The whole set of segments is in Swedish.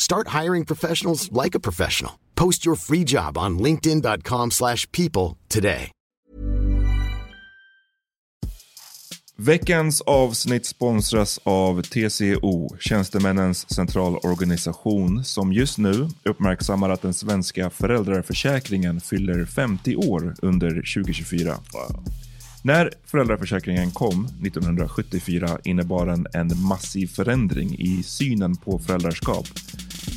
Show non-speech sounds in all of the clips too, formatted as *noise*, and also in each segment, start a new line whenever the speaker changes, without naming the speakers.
Start hiring professionals like a professional. Post your free job on linkedin.com slash people today.
Veckans avsnitt sponsras av TCO, Tjänstemännens centralorganisation, som just nu uppmärksammar att den svenska föräldraförsäkringen fyller 50 år under 2024. När föräldraförsäkringen kom 1974 innebar den en massiv förändring i synen på föräldraskap.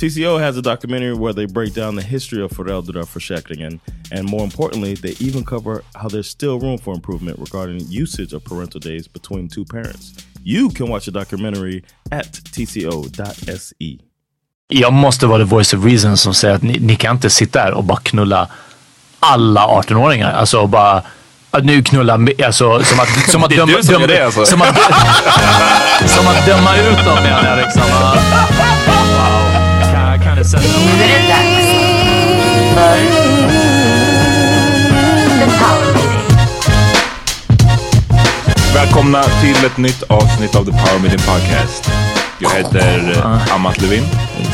TCO has a documentary where they break down the history of föräldraförsäkringen and more importantly, they even cover how there's still room for improvement regarding usage of parental days between two parents. You can watch the documentary at tco.se.
Jag måste vara the voice of reason som säger att ni, ni kan inte sitta här och bara knulla alla 18-åringar. Alltså bara... Att nu knulla, alltså som att... Som att *laughs* döma, döma,
det, alltså.
Som att, *laughs* som att döma ut dem menar jag liksom. Sätta
Nu är det dags för The Power Meeting.
Välkomna till ett nytt avsnitt av The Power Meeting Podcast. Jag heter eh, Amat Levin.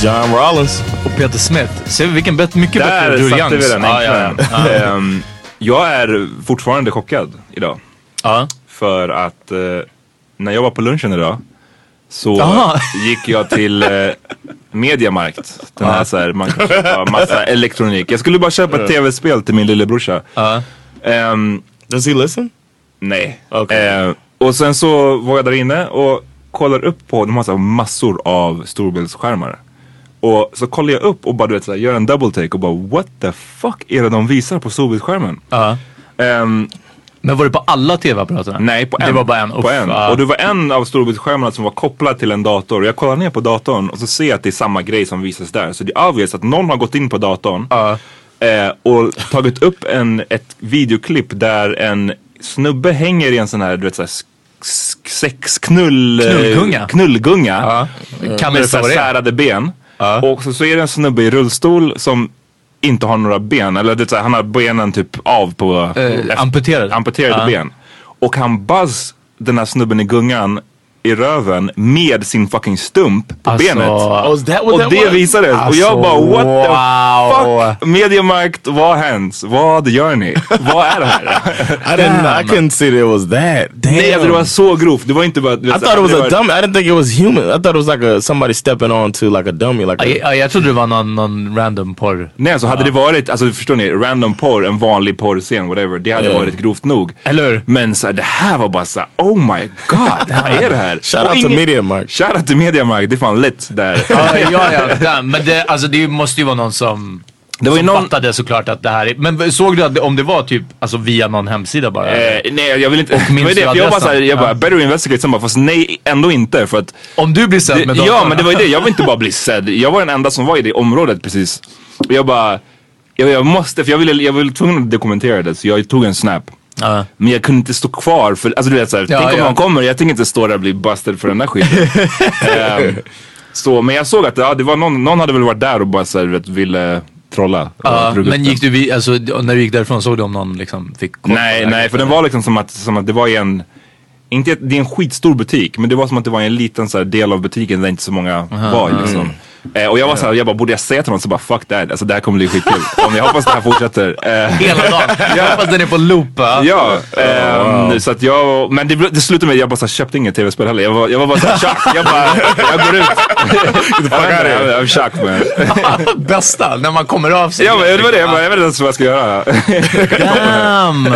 John Rollins.
Och Peter Smith. Ser vi vilken bet- mycket bättre
Där satte vi den
Ja, ja,
äntligen.
ja. Ja.
Ehm, Jag är fortfarande chockad idag.
Ja.
För att eh, när jag var på lunchen idag så
Aha.
gick jag till eh, Mediamarkt. Den här så här, man kan köpa massa elektronik. Jag skulle bara köpa ett tv-spel till min lillebrorsa. Ehm,
Does he listen?
nej.
Okej.
Ehm, och sen så var jag där inne och kollar upp på, de har så massor av storbildsskärmar. Och så kollar jag upp och bara du vet, så här, gör en double take och bara what the fuck är det de visar på storbildsskärmen?
Ja.
Ehm,
Men var det på alla tv-apparaterna?
Nej, på en.
Det var bara en.
På en. Och det var en av storbildsskärmarna som var kopplad till en dator. Jag kollar ner på datorn och så ser jag att det är samma grej som visas där. Så det är obvious att någon har gått in på datorn eh, och tagit upp en, ett videoklipp där en snubbe hänger i en sån här, du vet såhär sexknull...
Knullgunga.
Knullgunga.
Kan
med så här särade ben.
Ja.
Och så, så är det en snubbe i rullstol som inte har några ben. Eller det så här, han har benen typ av på...
Eh, amputerade.
amputerade
Ja.
ben. Och han buzz den här snubben i gungan i röven med sin fucking stump på
Alltså,
benet.
Oh, that what
Och
that
det
was?
visades. och jag
Alltså,
bara what
wow.
the fuck? Mediamarkt, vad hänt? Vad gör ni? *laughs* vad är det här? *laughs*
I didn't. I couldn't see that it was that. Damn.
Nej, alltså, det var så grovt. Det var inte bara...
I thought it was a dummy. I didn't think it was human. I thought it was like a somebody stepping on to like a dummy. Like a,
Ja, ja, jag trodde det var någon, någon random porr.
Nej, alltså hade det varit, alltså förstår ni, random porr, en vanlig porrscen, whatever, det hade
Ja.
varit grovt nog.
Eller?
Men så det här var bara så oh my god, vad *laughs* är det här?
Shout
Och
out to
ingen-
MediaMarkt.
Shout out to Mediamarkt, det är fan lit där.
Ja, ja, *laughs* ja. Men det, alltså, det måste ju vara någon som,
Det var ju
som
någon-
fattade såklart att det här är... Men såg du att det, om det var typ alltså, via någon hemsida bara?
Eh, nej jag vill inte, *laughs* det
minns
var det, för jag bara såhär, jag bara
Ja.
better investigate, sen bara, fast nej ändå inte för att
om du blir sedd
det,
med
Ja
datorn.
men det var ju det, jag vill inte bara bli sedd. Jag var den enda som var i det området precis. Och jag bara, jag, jag måste, för jag ville, jag var tvungen att dokumentera det så jag tog en snap.
Ja.
Men jag kunde inte stå kvar för, alltså du vet såhär,
Ja,
tänk om
ja.
någon kommer, jag tänker inte stå där och bli busted för den där skiten. *laughs* Ehm, så, men jag såg att ja, det var någon, någon hade väl varit där och bara såhär, vet, ville trolla. Upp
men gick du vid, alltså, när du gick därifrån såg du om någon liksom fick
Nej, nej, för den var liksom som att, som att det var i en inte, det är en skitstor butik men det var som att det var en liten så här, del av butiken där inte så många var liksom. Eh, och jag var såhär, jag bara borde jag säga till någon så bara fuck that, alltså det här kommer bli skitkul. Om jag hoppas det här fortsätter. Eh,
Hela dagen. *laughs* Jag hoppas den är på loop. va?
Ja, ehm, så att jag, men det, det slutade med att jag bara så här, köpte inget tv-spel heller. Jag var, jag var bara såhär chock. Jag bara, jag går ut. I'm, *laughs* I'm shocked man. *laughs*
Bästa, när man kommer av sig.
Ja men det var det, jag, bara, jag vet inte ens vad jag ska göra.
Damn!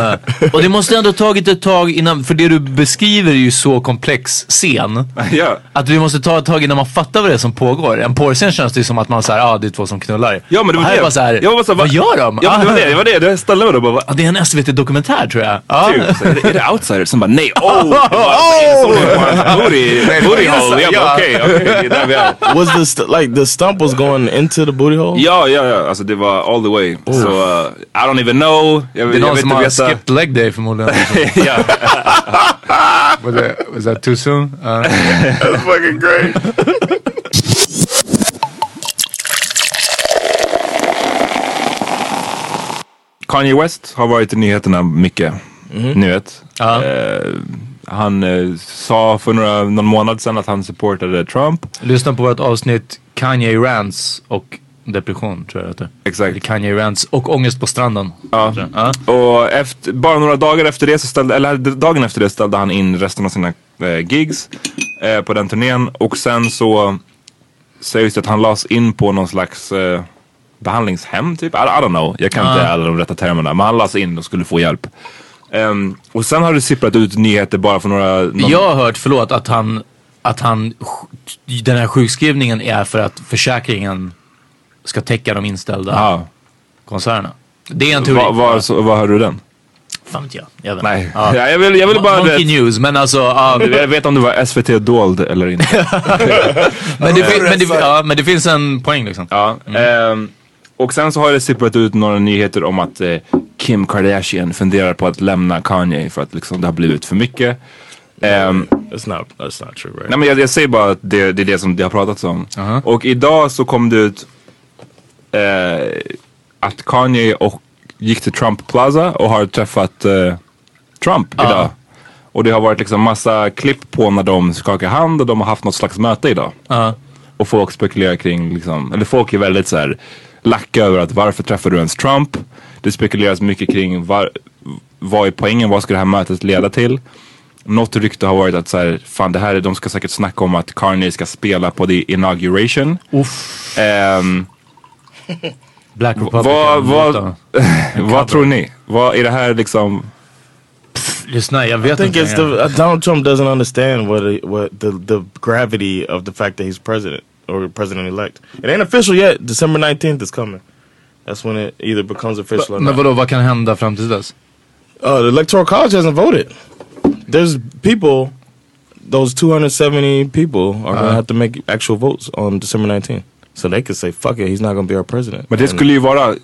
Och det måste ändå tagit ett tag innan, för det du beskriver är ju så komplex scen.
ja.
Att det måste ta ett tag innan man fattar vad det är som pågår. En porrscen känns det ju som att man säger, ja ah, det är två som knullar.
Ja men det var
här
det.
bara så här,
jag var så här,
vad gör de?
Ja men det var
Ah.
det, det var det. Det ställde mig då bara,
Ja, det är en SVT-dokumentär tror jag. Ja.
Kul. Så Är det, är det outsiders? Sen bara nej, oh! *laughs* oh! Booty, booty hole. Jag bara okej, okej, det är där vi är. *laughs*
was the st- like the stump was going into the booty hole?
Ja, ja, ja, alltså det var all the way. Så uh, I don't even know. Jag,
Det är
jag
någon som har
veta.
skipped leg day förmodligen. *laughs*
ja.
was, that, was that too soon? Uh.
That's fucking great.
Kanye West har varit i nyheterna mycket. Ni vet.
Ja.
Eh, han eh, sa för några, någon månad sedan att han supportade Trump.
Lyssna på vårt avsnitt Kanye Rants och depression tror jag det heter.
Exakt.
Kanye Rants och ångest på stranden.
Ja.
Ja.
Och efter, bara några dagar efter det så ställde, eller dagen efter det ställde han in resten av sina eh, gigs eh, på den turnén. Och sen så sägs det att han lades in på någon slags eh, behandlingshem typ. I, I don't know, jag kan inte alla de rätta termerna. Men han lades in och skulle få hjälp. Ehm, och sen har det sipprat ut nyheter bara för några... Någon,
Jag har hört, förlåt, att han, att han, den här sjukskrivningen är för att försäkringen ska täcka de inställda
Ja.
konserterna. Det är en teori.
Var, var, var hörde du den?
Fan vet jag. jag vet.
Nej,
Ja.
ja, *laughs* jag vill, jag vill bara...
Monkey News, men alltså. ja,
Jag vet om det var SVT dold eller inte. *laughs*
men, det, *laughs* men, det, ja, men det finns en poäng liksom.
Ja, ehm, och sen så har det sipprat ut några nyheter om att eh, Kim Kardashian funderar på att lämna Kanye för att liksom, det har blivit för mycket. Ehm,
That's not. That's not true, right?
nej men jag, jag säger bara att det, det är det som det har pratats om.
Aha.
Och idag så kom det ut eh, att Kanye och gick till Trump Plaza och har träffat eh, Trump idag. Och det har varit liksom massa klipp på när de skakar hand och de har haft något slags möte idag.
Ja.
Och folk spekulerar kring, liksom, eller folk är väldigt så här lacka över att varför träffar du ens Trump? Det spekuleras mycket kring var, vad är poängen, vad ska det här mötet leda till? Något rykte har varit att så här, fan det här, är- de ska säkert snacka om att Kanye ska spela på the inauguration.
Uff.
Ehm, *laughs*
Black Republican.
vad, *laughs* vad,
låta.
vad tror ni? Vad är det här liksom?
Lyssna, jag
I
vet
think
inte.
it's the uh, Donald Trump doesn't understand what what the the gravity of the fact that he's president or president elect. It ain't official yet. December nineteenth is coming. That's when it either becomes official or
Men
not.
vadå, vad kan hända fram till dess?
Uh, the electoral college hasn't voted. There's people, those 270 people are gonna have to make actual votes on December 19th. So they could say, fuck it, he's not gonna be our president.
Men det
And
skulle ju vara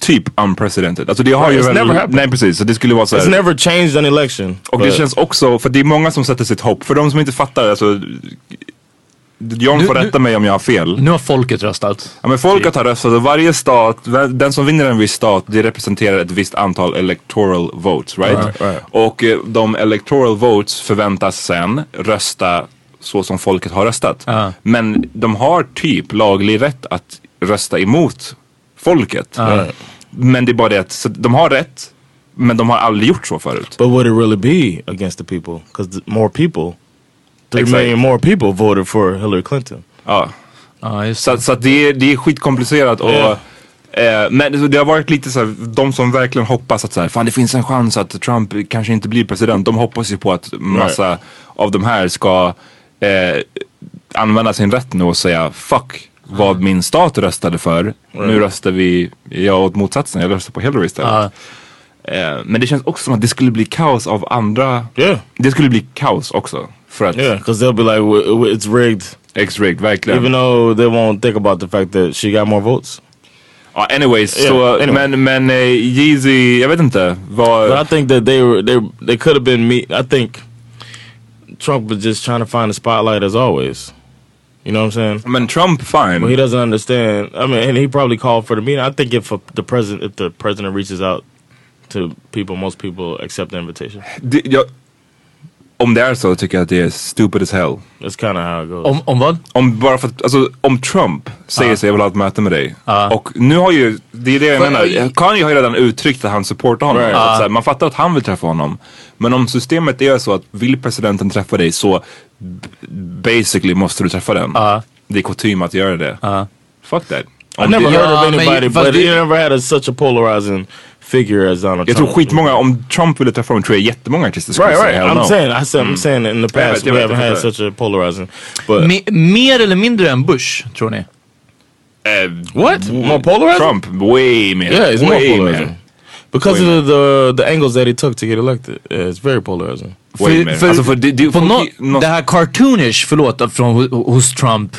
typ unprecedented. Alltså det har ju
It's never happened.
Nej precis, så det skulle vara så
It's
här,
never changed an election.
Och det
but-
känns också, för det är många som sätter sitt hopp. För de som inte fattar, alltså John får rätta mig om jag har fel.
Nu har folket röstat.
Ja, men folket har röstat och varje stat, den som vinner en viss stat, det representerar ett visst antal electoral votes, right?
Right, right.
Och eh, de electoral votes förväntas sen rösta så som folket har röstat.
Ja.
Men de har typ laglig rätt att rösta emot folket. Men det är bara det att så de har rätt, men de har aldrig gjort så förut.
But would it really be against the people? Because more people, three
Exactly.
million more people voted for Hillary Clinton.
Ja.
Just
Så, så det, är, det är skitkomplicerat och
Ja.
eh, men det har varit lite så här, de som verkligen hoppas att så här, fan det finns en chans att Trump kanske inte blir president. De hoppas ju på att massa av de här ska eh, använda sin rätt nu och säga fuck vad min stat röstade för. Nu röstar vi, jag åt motsatsen, jag röstar på Hillary istället. Eh, men det känns också som att det skulle bli kaos av andra.
Yeah.
Det skulle bli kaos också.
Yeah, because they'll be like, "W- w- it's rigged.
Verkligen.
Even though they won't think about the fact that she got more votes.
Ja, anyways,
Yeah,
så,
anyway.
men, men eh, Yeezy, jag vet inte. Vad,
But I think that they were they they could have been me. I think Trump was just trying to find a spotlight as always. You know what I'm saying?
I mean, Trump, fine.
But he doesn't understand. I mean, and he probably called for the meeting. I think if uh, the president, if the president reaches out to people, most people accept the invitation.
jag, om det är så tycker jag att det är stupid as hell.
That's kind of how it goes.
Om, om vad?
Om, bara för att, alltså, om Trump säger sig jag vill ha ett möte med dig.
Ja.
Och nu har ju, det är det jag
För-
menar. Kanye har ju redan uttryckt att han supportar honom.
Right.
Att, så här, man fattar att han vill träffa honom. Men om systemet är så att vill presidenten träffa dig så basically måste du träffa den.
Ja.
Det är kutym att göra det.
Ja.
Fuck that.
I
Om
never
det-
heard of
men
anybody, but
det-
he never had a, such a polarizing figure as Donald
Jag tror
Trump.
skitmånga, om Trump ville träffa honom tror jag jättemånga artister skulle
Right,
säga
right. I'm
no.
saying, I said, I'm saying in the
Jag
past
vet, jag
we
vet,
haven't
jag
had such a polarizing. But
Me, mer eller mindre än Bush, tror ni?
Eh,
what? More polarizing?
Trump, way mer.
Yeah, it's more
way
polarizing.
mer.
Because
Way
of the the angles that he took to get elected. Yeah, it's very polarizing.
Way mer. Alltså för det, det, i- nå-
det här cartoonish, förlåt, från, ho- hos Trump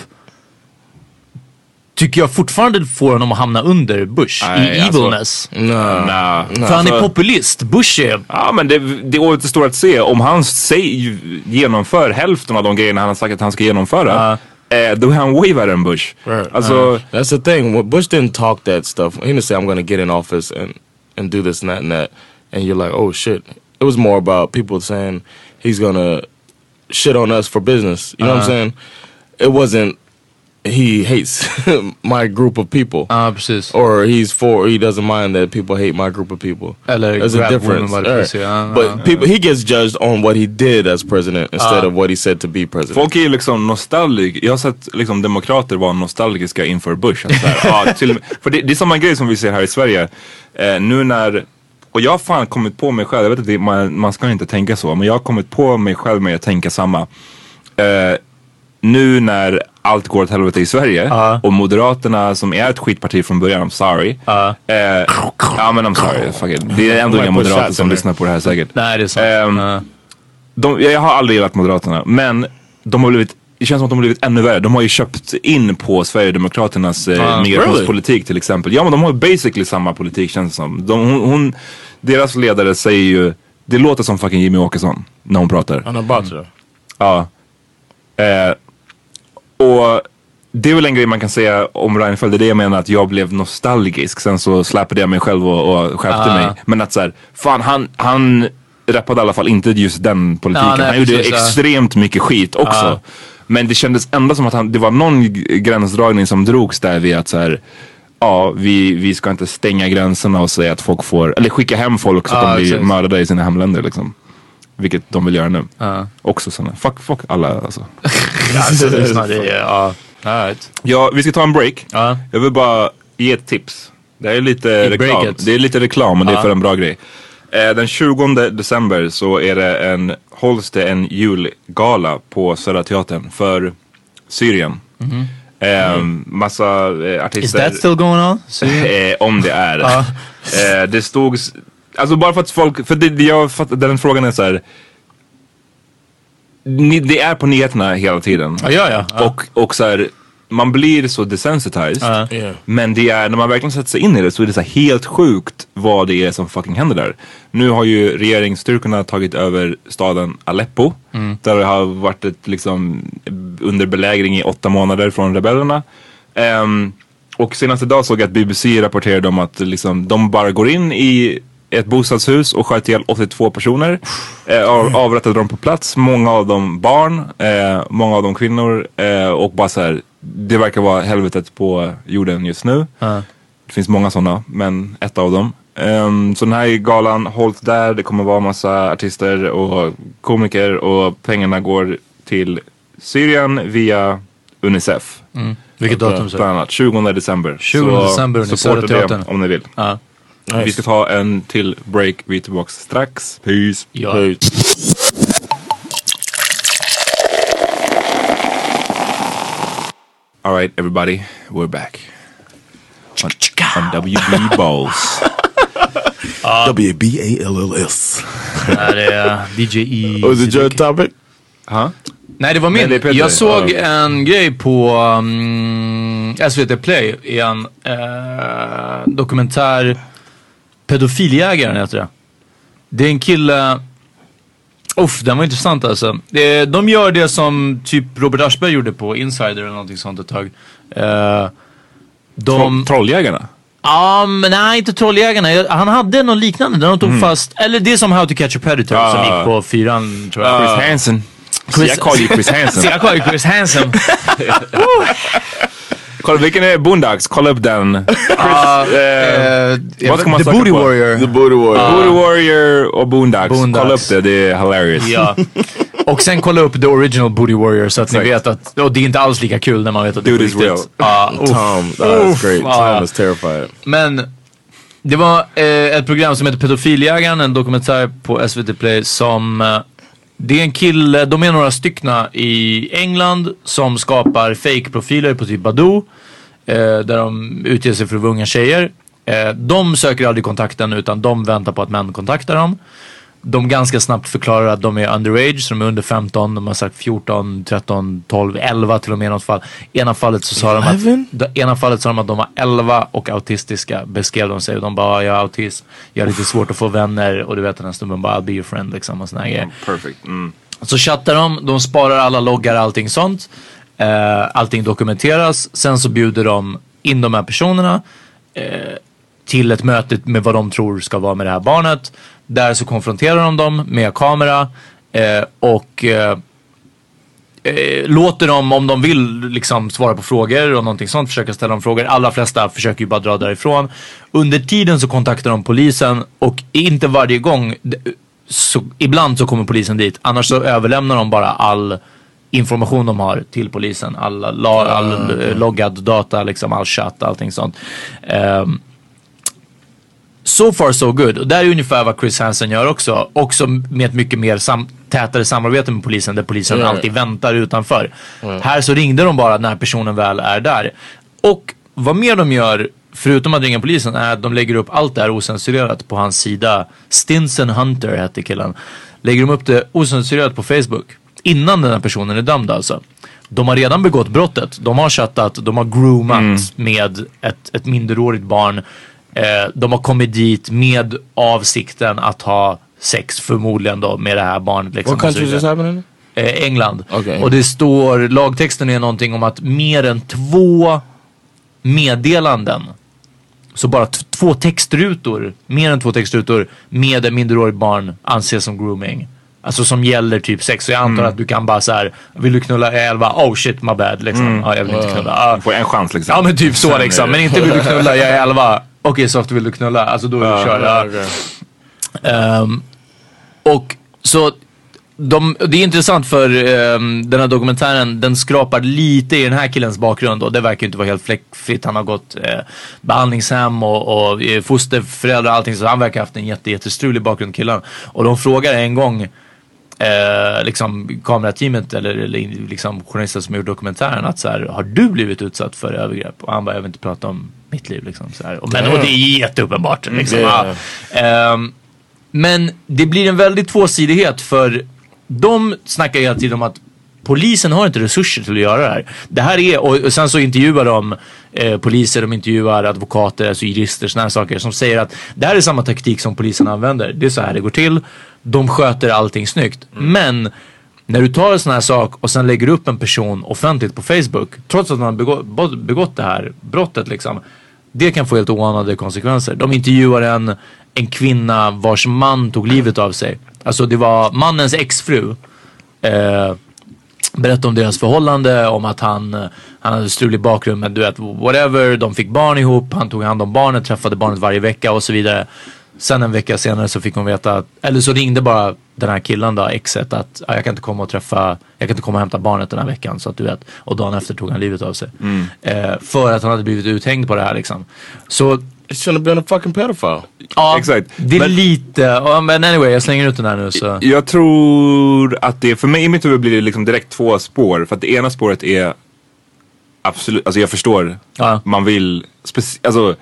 tycker jag fortfarande får honom att hamna under Bush
Nej,
i
alltså-
evilness.
No.
Nah.
För han är
Alltså-
populist. Bush är...
Ja men det, det återstår att se. Om han säg, genomför hälften av de grejerna han har sagt att han ska genomföra. eh, då är han way värre än Bush.
Right.
Alltså,
That's the thing. Bush didn't talk that stuff. He didn't say, "I'm going to get in office and and do this and that and that," and you're like, "Oh shit." It was more about people saying he's going to shit on us for business. You know what I'm saying? It wasn't he hates *laughs* my group of people.
Ja, precis.
or he's for he doesn't mind that people hate my group of people.
Eller
There's a
grab
difference.
women
Right.
pussy, ja,
but
ja,
people he gets judged on what he did as president instead of what he said to be president.
folk är ju liksom nostalgiska. Jag har sett liksom demokrater vara nostalgiska inför Bush. Att så här, ja, till, för det, det är samma grej som vi ser här i Sverige. Eh, nu när, och jag har fan kommit på mig själv, jag vet att det, man, man ska inte tänka så, men jag har kommit på mig själv med att tänka samma. Eh, nu när allt går åt helvete i Sverige och Moderaterna som är ett skitparti från början, I'm sorry. Eh, ja men I'm sorry, fuck it. Det är ändå inga moderater som lyssnar på det här säkert.
Nej, det är sant. Ja.
de, jag har aldrig gillat Moderaterna, men de har blivit det känns som att de har blivit ännu värre. De har ju köpt in på Sverigedemokraternas eh,
Ah,
migrationspolitik till exempel. Ja men de har ju basically samma politik känns det som. De, hon, hon, deras ledare säger ju, det låter som fucking Jimmy Åkesson när hon pratar.
I'm about to.
Ja. Eh, och det är väl en grej man kan säga om Reinfeldt. Det är det jag menar att jag blev nostalgisk. Sen så släpade jag mig själv och, och skärpte
Ah.
mig. Men att så här, fan han, han rappade i alla fall inte just den politiken.
Ja, nej,
han gjorde extremt mycket skit också.
Ah.
Men det kändes ändå som att han, det var någon gränsdragning som drogs där vid att så här, Ja, vi, vi ska inte stänga gränserna och säga att folk får, eller skicka hem folk så att
Ja,
de blir mördade i sina hemländer liksom. Vilket de vill göra nu.
Ja.
Också sådana, fuck, fuck alla alltså. *laughs*
Alltså, det är snart, det är, ja. All right.
Ja, vi ska ta en break.
Ja.
Jag vill bara ge ett tips. Det här är lite
I
reklam.
breaket.
Det är lite reklam men det är för en bra grej. Eh, den 20 december så är det en, hålls det en julgala på Södra Teatern för Syrien. Eh, massa eh,
Mhm. Is
artister.
that still going on? *laughs*
Eh, om det är. eh, det stod, alltså bara för att folk, för det, jag fattar, den frågan är så här. Ni, det är på nyheterna hela tiden.
Ja, ja, ja. Ja.
Och, och så här, man blir så desensitized.
Yeah.
Men det är, när man verkligen sätter sig in i det så är det så här helt sjukt vad det är som fucking händer där. Nu har ju regeringsstyrkorna tagit över staden Aleppo. Där det har varit ett liksom under belägring i åtta månader från rebellerna. Ehm, och senast idag såg jag att BBC rapporterade om att liksom, de bara går in i ett bostadshus och sköt ihjäl 82 personer. Eh, av- avrättade dem på plats, många av dem barn, eh, många av dem kvinnor eh, och bara så här, det verkar vara helvetet på jorden just nu. Det finns många sådana, men ett av dem. Ehm, så den här galan hålls där, det kommer vara massa artister och komiker och pengarna går till Syrien via Unicef.
Vilket datum?
Bland annat 20 december.
20 december under
supporta
Södra Teatern.
det om ni vill.
Ja.
Vi ska ta en till break, vi är tillbaka strax. Peace.
Ja.
Peace.
All right, everybody, we're back. On, on WB Balls.
W-B-A-L-L-S.
Där är DJI.
Was it your topic?
Huh?
Nej, det var min.
Nej, det
jag såg
Ja.
en grej på um, SVT Play i en eh, dokumentär. Pedofiljägaren heter det. Det är en kille. Uff, den var intressant alltså. Det, de gör det som typ Robert Aschberg gjorde på Insider eller någonting sånt ett tag. Eh, de...
Troll, trolljägarna?
Ja, men nej inte Trolljägarna. Han hade någon liknande där de tog fast, eller det är som How to catch a predator
Ah.
som gick på fyran tror jag.
Chris Hansen.
Chris-
Jag kallar *laughs* ju Chris Hansen.
Så jag kallar ju Chris Hansen. *laughs*
Kolla vilken är Boondocks? Kolla upp den. *laughs*
Eh,
vad ska man
The Booty
på?
Warrior.
The Booty Warrior.
Booty Warrior och Boondocks.
Boondocks.
Kolla upp det, det är hilarious.
Ja. *laughs* Och sen kolla upp The Original Booty Warrior så att ni vet att, och det är inte alls lika kul när man vet att det är
Dude
på
is
riktigt.
real. *laughs*
Uff.
Tom. Oh, that's great. Tom is terrified.
Men det var eh, ett program som heter Pedofiljägaren, en dokumentär på SVT Play som eh, det är en kille, de är några styckna i England som skapar fake-profiler på typ Badoo. Eh, där de utger sig för att vara unga tjejer. Eh, de söker aldrig kontakten utan de väntar på att män kontaktar dem. De ganska snabbt förklarar att de är underage, så de är under 15. De har sagt 14, 13, 12, 11 till och med i något fall. Ena fallet så sa de att, ena fallet sa de att de var 11 och autistiska beskrev de sig. Och de bara, jag har autism, jag har lite svårt att få vänner och du vet den här snubben bara, I'll be your friend liksom och såna här grejer.
Perfect. Mm.
Så chattar de, de sparar alla loggar, allting sånt. Eh, allting dokumenteras. Sen så bjuder de in de här personerna eh, till ett möte med vad de tror ska vara med det här barnet. Där så konfronterar de dem med kamera eh, och eh, eh, låter dem, om de vill, liksom svara på frågor och någonting sånt, försöka ställa dem frågor. Allra flesta försöker ju bara dra därifrån. Under tiden så kontaktar de polisen och inte varje gång, så, ibland så kommer polisen dit. Annars så överlämnar de bara all information de har till polisen. All, all eh, loggad data, liksom, all chatt, allting sånt. Ehm, So far so good. Och där är ungefär vad Chris Hansen gör också. Också med ett mycket mer sam tätare samarbete med polisen där polisen alltid väntar utanför. Här så ringde de bara när personen väl är där. Och vad mer de gör, förutom att ringa polisen, är att de lägger upp allt det här osensurerat på hans sida. Stinson Hunter hette killen. Lägger de upp det osensurerat på Facebook. Innan den här personen är dömd alltså. De har redan begått brottet. De har chattat, de har groomat med ett, ett minderårigt barn. Eh, de har kommit dit med avsikten att ha sex förmodligen då med det här barnet. Liksom,
What country is this happening in?
Eh, England.
Okej.
Och det står, lagtexten är någonting om att mer än två meddelanden, så bara två textrutor, mer än två textrutor med ett minderårigt barn anses som grooming. Alltså som gäller typ sex. Så jag antar att du kan bara så här, vill du knulla? Jag är 11, oh shit my bad liksom. Ja, jag vill inte knulla. Ah.
Får en chans liksom.
Ja men typ så liksom. Men inte vill du knulla, jag är 11. Okej så ofta vill du knulla? Alltså då är vi körda. Ehm, och så de, det är intressant för ehm, den här dokumentären, den skrapar lite i den här killens bakgrund och det verkar inte vara helt fläckfritt. Han har gått eh, behandlingshem och, och eh, fosterföräldrar och allting så han verkar ha haft en jätte, jättestrulig bakgrund killen. Och de frågar en gång eh, liksom kamerateamet eller, eller liksom journalister som gjort dokumentären att så här, har du blivit utsatt för övergrepp? Och han bara, jag vill inte prata om mitt liv liksom. Så här. Och, men, och det är jätteuppenbart. Liksom.
Ja.
Ja. Ehm, men det blir en väldig tvåsidighet för de snackar hela tiden om att polisen har inte resurser till att göra det här. Det här är, och sen så intervjuar de eh, poliser, de intervjuar advokater, alltså jurister, sådana här saker som säger att det här är samma taktik som polisen använder. Det är så här det går till. De sköter allting snyggt. Men när du tar en sån här sak och sen lägger upp en person offentligt på Facebook, trots att man har begått, begått det här brottet liksom. Det kan få helt oanade konsekvenser. De intervjuar en, en kvinna vars man tog livet av sig. Alltså det var mannens exfru. Eh, berättade om deras förhållande, om att han, han hade strulig bakgrund men du vet whatever, de fick barn ihop, han tog hand om barnet, träffade barnet varje vecka och så vidare. Sen en vecka senare så fick hon veta, att, eller så ringde bara den här killen då, exet att "Ja, jag kan inte komma och träffa, jag kan inte komma och hämta barnet den här veckan så att du vet. Och dagen efter tog han livet av sig. Eh, för att han hade blivit uthängd på det här liksom. Så
It shouldn't have been a fucking pedophile.
ja,
Exakt.
det är
Men-
lite, men anyway jag slänger ut den här nu så.
Jag tror att det, för mig i mitt huvud blir det liksom direkt två spår. För att det ena spåret är absolut, alltså jag förstår.
Ja.
Man vill, alltså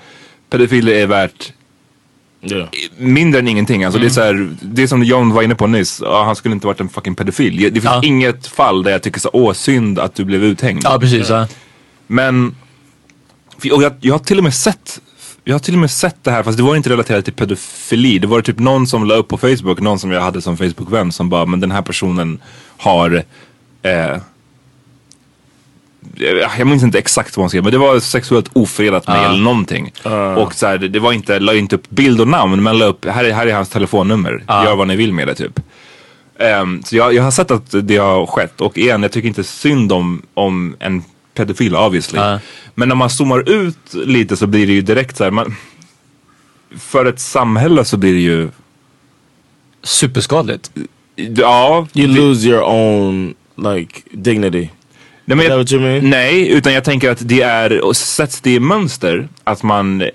pedofiler är värt
Yeah.
mindre än ingenting. Alltså
Mm.
det är så här, det är som John var inne på nyss. Ja, han skulle inte varit en fucking pedofil. Det finns
Ja.
inget fall där jag tycker så, åh synd att du blev uthängd.
Ja precis. Ja.
Men, och jag, jag har till och med sett jag har till och med sett det här fast det var inte relaterat till pedofili. Det var typ någon som la upp på Facebook, någon som jag hade som Facebook-vän som bara, men den här personen har eh, jag minns inte exakt vad hon skrev men det var sexuellt ofredat mig eller någonting. Och så här, det- det var inte, la inte upp bild och namn men la upp, här är, här är hans telefonnummer. Gör vad ni vill med det typ. Ehm, så jag, jag har sett att det har skett och igen, jag tycker inte synd om, om en pedofil obviously. Men när man zoomar ut lite så blir det ju direkt så här, man, för ett samhälle så blir det ju,
Superskadligt.
ja.
You lose your own like dignity.
Nej, jag, nej, utan jag tänker att det är, sätts det i mönster att man eh,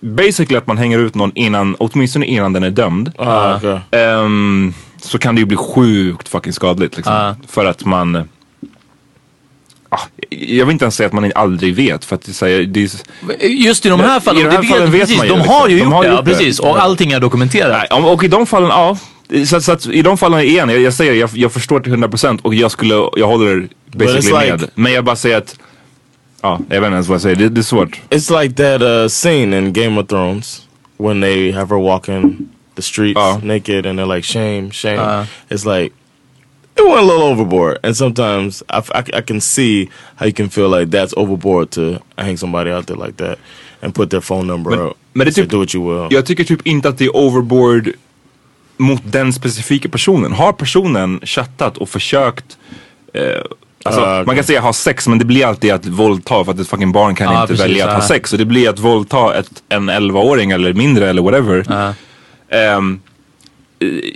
Basically att man hänger ut någon innan, åtminstone innan den är dömd.
Ah, okay.
ehm, så kan det ju bli sjukt fucking skadligt liksom.
Ja.
För att man ah, Jag vill inte ens säga att man aldrig vet för att det, säger, det är,
Just i de här
I
fallen,
de här
det
fallen vet
precis,
man ju,
de
liksom.
har ju
De
gjort
har
det,
gjort
ja,
det.
precis. Och allting är dokumenterat.
Nej, och i de fallen, ja. Så, så att i de fallen igen, jag, jag säger jag, jag förstår till 100% och jag skulle, jag håller basically
like-
med. Men jag bara säger att, ja, jag vet inte ens vad jag säger, det, det är svårt.
It's like that uh, scene in Game of Thrones when they have her walking the streets
Uh.
naked and they're like shame, shame.
Uh.
It's like it went a little overboard, and sometimes I, I I can see how you can feel like that's overboard to hang somebody out there like that and put their phone number
Men-
out.
men det
Say,
typ-
do what you will.
Jag tycker typ inte att det är overboard mot den specifika personen. Har personen chattat och försökt eh, Alltså,
okej.
Man kan säga ha sex men det blir alltid att våldta för att ett fucking barn kan
Ja,
inte
precis,
välja att ha sex. Så det blir att våldta ett, en 11-åring eller mindre eller whatever. Eh,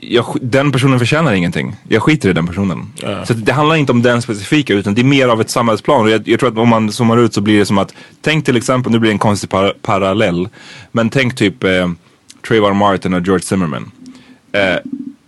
jag, den personen förtjänar ingenting. Jag skiter i den personen. Så det handlar inte om den specifika utan det är mer av ett samhällsplan. Och jag, jag tror att om man zoomar ut så blir det som att, tänk till exempel, nu blir det en konstig par parallell. Men tänk typ eh, Trayvon Martin och George Zimmerman. Eh,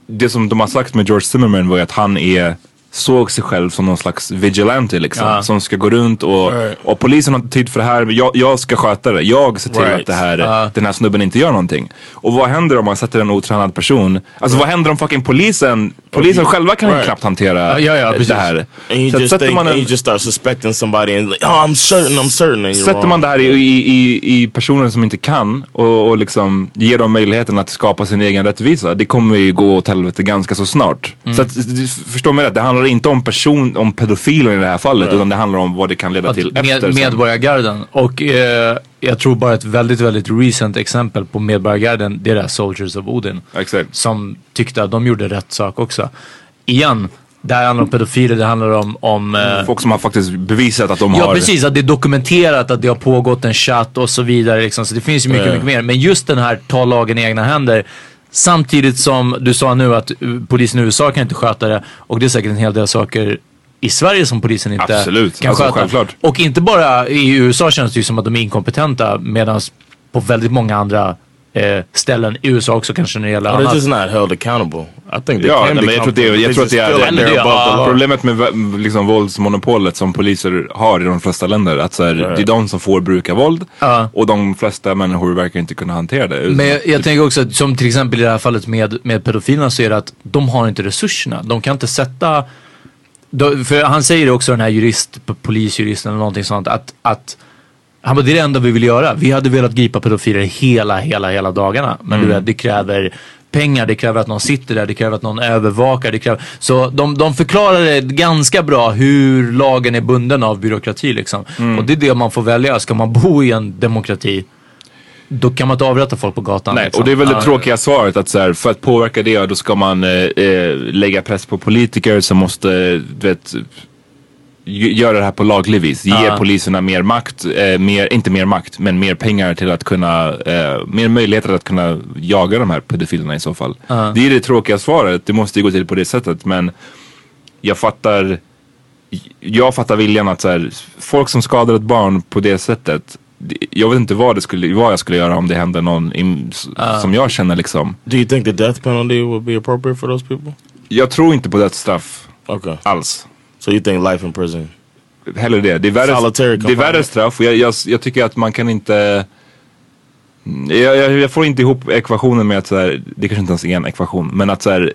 det som de har sagt med George Zimmerman var att han är såg sig själv som någon slags vigilante liksom.
Ja.
Som ska gå runt och,
Right.
och polisen har inte tid för det här. Jag, jag ska sköta det. Jag ser till
Right.
att det här,
Ja.
den här snubben inte gör någonting. Och vad händer om man sätter en otränad person? Alltså vad händer om fucking polisen, polisen själva kan
Right.
knappt hantera
Ja, ja,
det här.
And you
Så att
just
sätter
think,
man
and
en,
you just start suspecting somebody and like, oh, I'm certain, I'm certain, and
Sätter
wrong.
man det här i, i, i, i personer som inte kan och, och liksom ger dem möjligheten att skapa sin egen rättvisa. Det kommer ju gå åt helvete ganska så snart.
Mm.
Så att, du förstår mig rätt, det handlar inte om person, om pedofiler i det här fallet utan det handlar om vad det kan leda till
Med,
efter.
medborgargarden. Och eh, jag tror bara ett väldigt, väldigt recent exempel på medborgargarden, det är det här Soldiers of Odin.
Exakt.
Som tyckte att de gjorde rätt sak också. Igen, det här handlar om pedofiler, det handlar om, om eh,
Folk som har faktiskt bevisat att de
Ja
har...
precis, att det är dokumenterat att det har pågått en chatt och så vidare. Liksom. Så det finns ju mycket,
Ja.
mycket mer. Men just den här ta lagen i egna händer. Samtidigt som du sa nu att uh, polisen i USA kan inte sköta det. Och det är säkert en hel del saker i Sverige som polisen inte
Absolut.
kan
Alltså,
sköta.
självklart.
Och inte bara i USA känns det ju som att de är inkompetenta. Medan på väldigt många andra eh, ställen i USA också kanske när det gäller
But they're
annat.
just not held accountable. I think they
Ja,
can
nej,
be
men jag tror, det, jag tror att det är, det
det, ja.
Problemet med liksom, våldsmonopolet som poliser har i de flesta länder, att så här, det är de som får bruka våld
Ja.
och de flesta människor verkar inte kunna hantera det.
Men jag, jag tänker också att som till exempel i det här fallet med, med pedofilerna så är det att de har inte resurserna. De kan inte sätta då, för han säger också den här jurist, polisjuristen eller någonting sånt att, att han bara, det är det enda vi vill göra. Vi hade velat gripa pedofiler hela, hela, hela dagarna. Men du vet, det kräver pengar, det kräver att någon sitter där, det kräver att någon övervakar. Det kräver... Så de, de förklarar det ganska bra hur lagen är bunden av byråkrati liksom.
Mm.
Och det är det man får välja. Ska man bo i en demokrati, då kan man inte avrätta folk på gatan.
Nej,
liksom.
och det är väl det tråkiga svaret att så här, för att påverka det då ska man eh, eh, lägga press på politiker som måste, du vet, göra det här på laglig vis. Ge
Ja.
poliserna mer makt, eh, mer, inte mer makt, men mer pengar till att kunna, eh, mer möjligheter att kunna jaga de här pedofilerna i så fall. Det är det tråkiga svaret, det måste ju gå till på det sättet men jag fattar jag fattar viljan att så här, folk som skadar ett barn på det sättet jag vet inte vad, det skulle, vad jag skulle göra om det hände någon im, s- som jag känner liksom.
Do you think the death penalty would be appropriate for those people?
Jag tror inte på dödsstraff
Okay.
alls.
So you think life in prison?
Heller det. Det är värre, det är värre straff jag, jag, jag tycker att man kan inte jag, jag, jag får inte ihop ekvationen med att så här, det kanske inte ens är en ekvation, men att så här,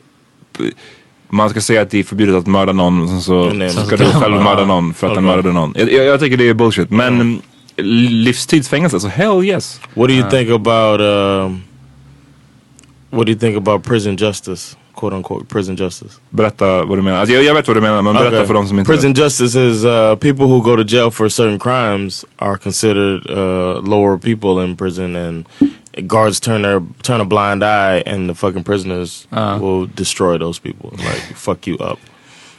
man ska säga att det är förbjudet att mörda någon och sen så, så ska du själv *laughs* mörda någon för att den
Okej.
mördade någon. Jag, jag, jag tycker det är bullshit. Men livstidsfängelse, så hell yes.
What do you think about um, what do you think about prison justice, quote unquote prison justice?
Berätta vad du menar. Alltså, jag, jag vet vad du menar men berätta
Okay.
för de som inte
Prison justice is uh, people who go to jail for certain crimes are considered uh, lower people in prison, and guards turn their turn a blind eye, and the fucking prisoners will destroy those people, like fuck you up,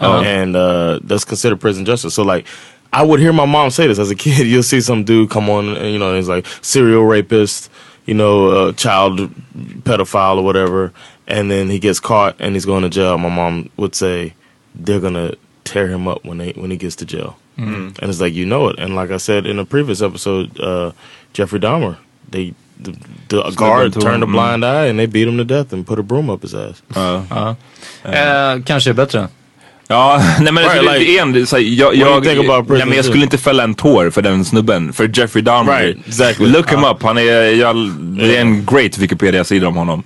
and uh, that's considered prison justice. So like. I would hear my mom say this as a kid. *laughs* You'll see some dude come on, and you know, he's like serial rapist, you know, uh, child pedophile or whatever, and then he gets caught and he's going to jail. My mom would say, they're gonna tear him up when they when he gets to jail, and it's like you know it. And like I said in a previous episode, uh, Jeffrey Dahmer, they the, the guard
to
turned a blind eye and they beat him to death and put a broom up his ass.
Eh, kanske är bättre.
Ja, *laughs* nej men
Right, like-
det är en, det är så här, jag, jag, nej, men jag skulle inte fälla en tår för den snubben, för Jeffrey Dahmer.
Right, exactly.
Look him up, han är, jag, det är en great Wikipedia-sida om honom.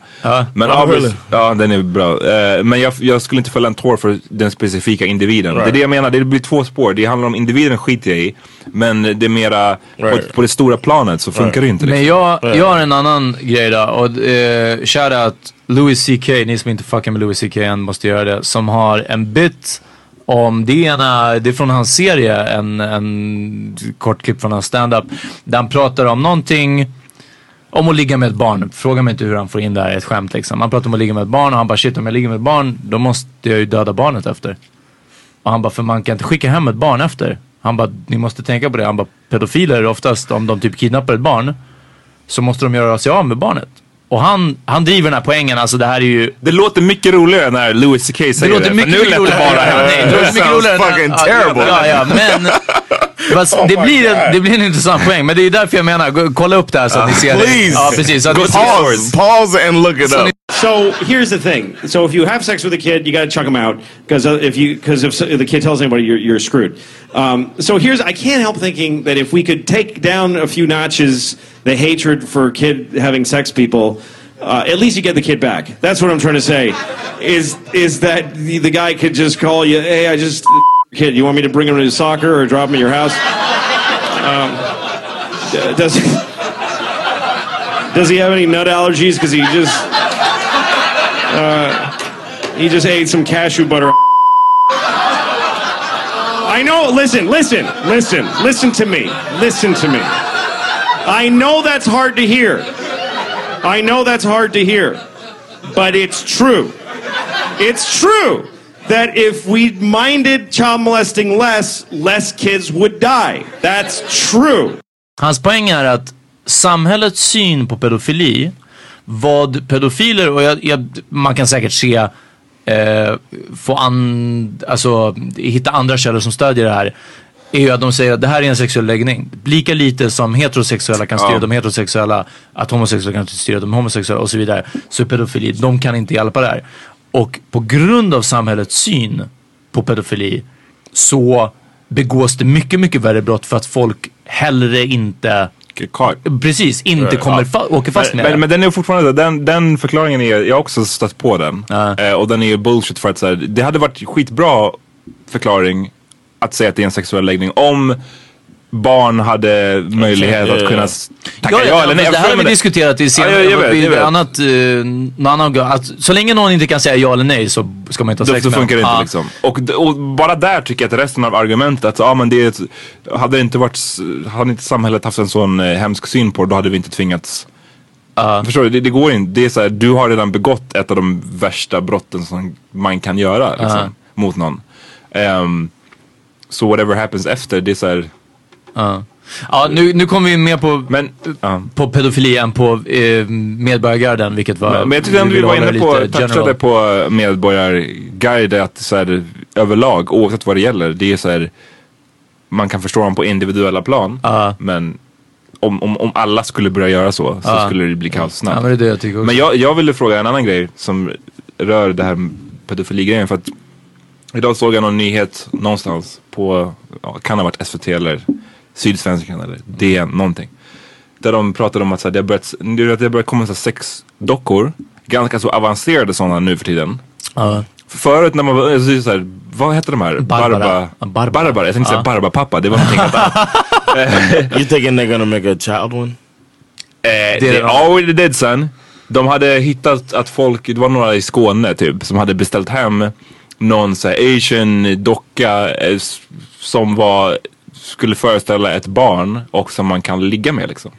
Men
Oh,
ja,
really?
ja, den är bra. Eh, men jag, jag skulle inte fälla en tår för den specifika individen. Det är
Right.
det jag menar, det blir två spår. Det handlar om individen skiter jag i, men det är mera
Right.
på, på det stora planet så funkar det inte.
Men
Liksom.
jag, jag har en annan grej då. Och eh, shoutout Louis CK, ni som inte fuckar med Louis CK än måste göra det. Som har en bit om, det är, ena, det är från hans serie, en, en kort klipp från hans standup. Där han pratar om någonting om att ligga med ett barn. Fråga mig inte hur han får in det här i ett skämt liksom. Han pratar om att ligga med ett barn och han bara shit om jag ligger med ett barn då måste jag ju döda barnet efter. Och han bara för man kan inte skicka hem ett barn efter. Han bara ni måste tänka på det. Han bara pedofiler oftast om de typ kidnappar ett barn så måste de göra sig av med barnet. Och han, han driver den här poängen, alltså det här är ju
Det låter mycket roligare när Louis CK säger
det
det.
låter
för
mycket,
nu lät det bara
nej, det låter mycket roligare.
fucking terrible.
Ja, ja, men *laughs* fast det, blir en, det blir en intressant poäng. Men det är därför jag menar, gå, kolla upp det här så att ni ser det.
Please.
Ja, precis. Så att ni
Pause, pause and look it
så
up.
ni,
So here's the thing. So if you have sex with a kid, you got to chuck him out because if you because if, if the kid tells anybody, you're, you're screwed. Um, so here's I can't help thinking that if we could take down a few notches the hatred for kid having sex people. Uh, at least you get the kid back. That's what I'm trying to say. Is is that the, the guy could just call you? Hey, I just kid. You want me to bring him to soccer or drop him at your house? Um, does does he have any nut allergies? Because he just he just ate some cashew butter. I know, listen, listen, listen, listen to me. Listen to me. I know that's hard to hear. I know that's hard to hear. But it's true. It's true that if we minded child molesting less, less kids would die. That's true.
hans poäng är att samhällets syn på pedofili, vad pedofiler, och jag, jag, man kan säkert se, eh, få an, alltså, hitta andra källor som stödjer det här, är ju att de säger att det här är en sexuell läggning. Lika lite som heterosexuella kan styra de heterosexuella, att homosexuella kan styra de homosexuella och så vidare. Så pedofili, de kan inte hjälpa det här. Och på grund av samhällets syn på pedofili så begås det mycket, mycket värre brott för att folk hellre inte, precis, inte kommer fa- åker fast med
men,
det.
men den är fortfarande, den, den förklaringen är, jag har också stött på den.
Ja.
Eh, och den är ju bullshit för att så här, det hade varit skitbra förklaring att säga att det är en sexuell läggning om barn hade möjlighet att kunna tacka ja, eller nej.
Det här har vi
men-
diskuterat i senare,
Ja, jag- jag vet,
i
jag vet.
annat, eh, annan. Att så länge någon inte kan säga ja eller nej så ska man inte ha sex
då
med
funkar det inte
Ja.
liksom. Och, och bara där tycker jag att resten av argumentet, att ja, men det är ett, hade det inte varit, hade inte samhället haft en sån eh, hemsk syn på det, då hade vi inte tvingats Förstår du? Det, det går inte. Det är så här, du har redan begått ett av de värsta brotten som man kan göra liksom, mot någon. Ehm, så whatever happens efter, det är så här,
Ja, ja nu, nu kommer vi mer på,
men, ja.
på pedofili än på eh, Medborgargarden vilket var...
Men, men jag tyckte ändå vi var inne på, touchade på medborgarguide att så här, överlag, oavsett vad det gäller, det är så här, man kan förstå dem på individuella plan,
Ja.
men om, om, om alla skulle börja göra så, så
Ja.
skulle det bli kaos snabbt.
Ja men det är det jag tycker också.
Men jag, jag ville fråga en annan grej som rör det här pedofiligrejen. För att idag såg jag någon nyhet någonstans på, ja, kan ha varit SVT eller Sydsvenskan eller DN, någonting. Där de pratade om att så här, det har börjat, det har börjat komma så sex dockor. Ganska så avancerade sådana nu för tiden. För Förut när man var, så, så här, vad hette de här?
Barbara.
Barba,
Barbara.
Barbara. Jag tänkte säga Barbapappa, det var någonting helt annat. *laughs*
You thinking they're gonna make a child one?
Det är
they already did son. De hade hittat att folk, det var några i Skåne typ, som hade beställt hem någon så här asian docka eh, som var, skulle föreställa ett barn och som man kan ligga med liksom.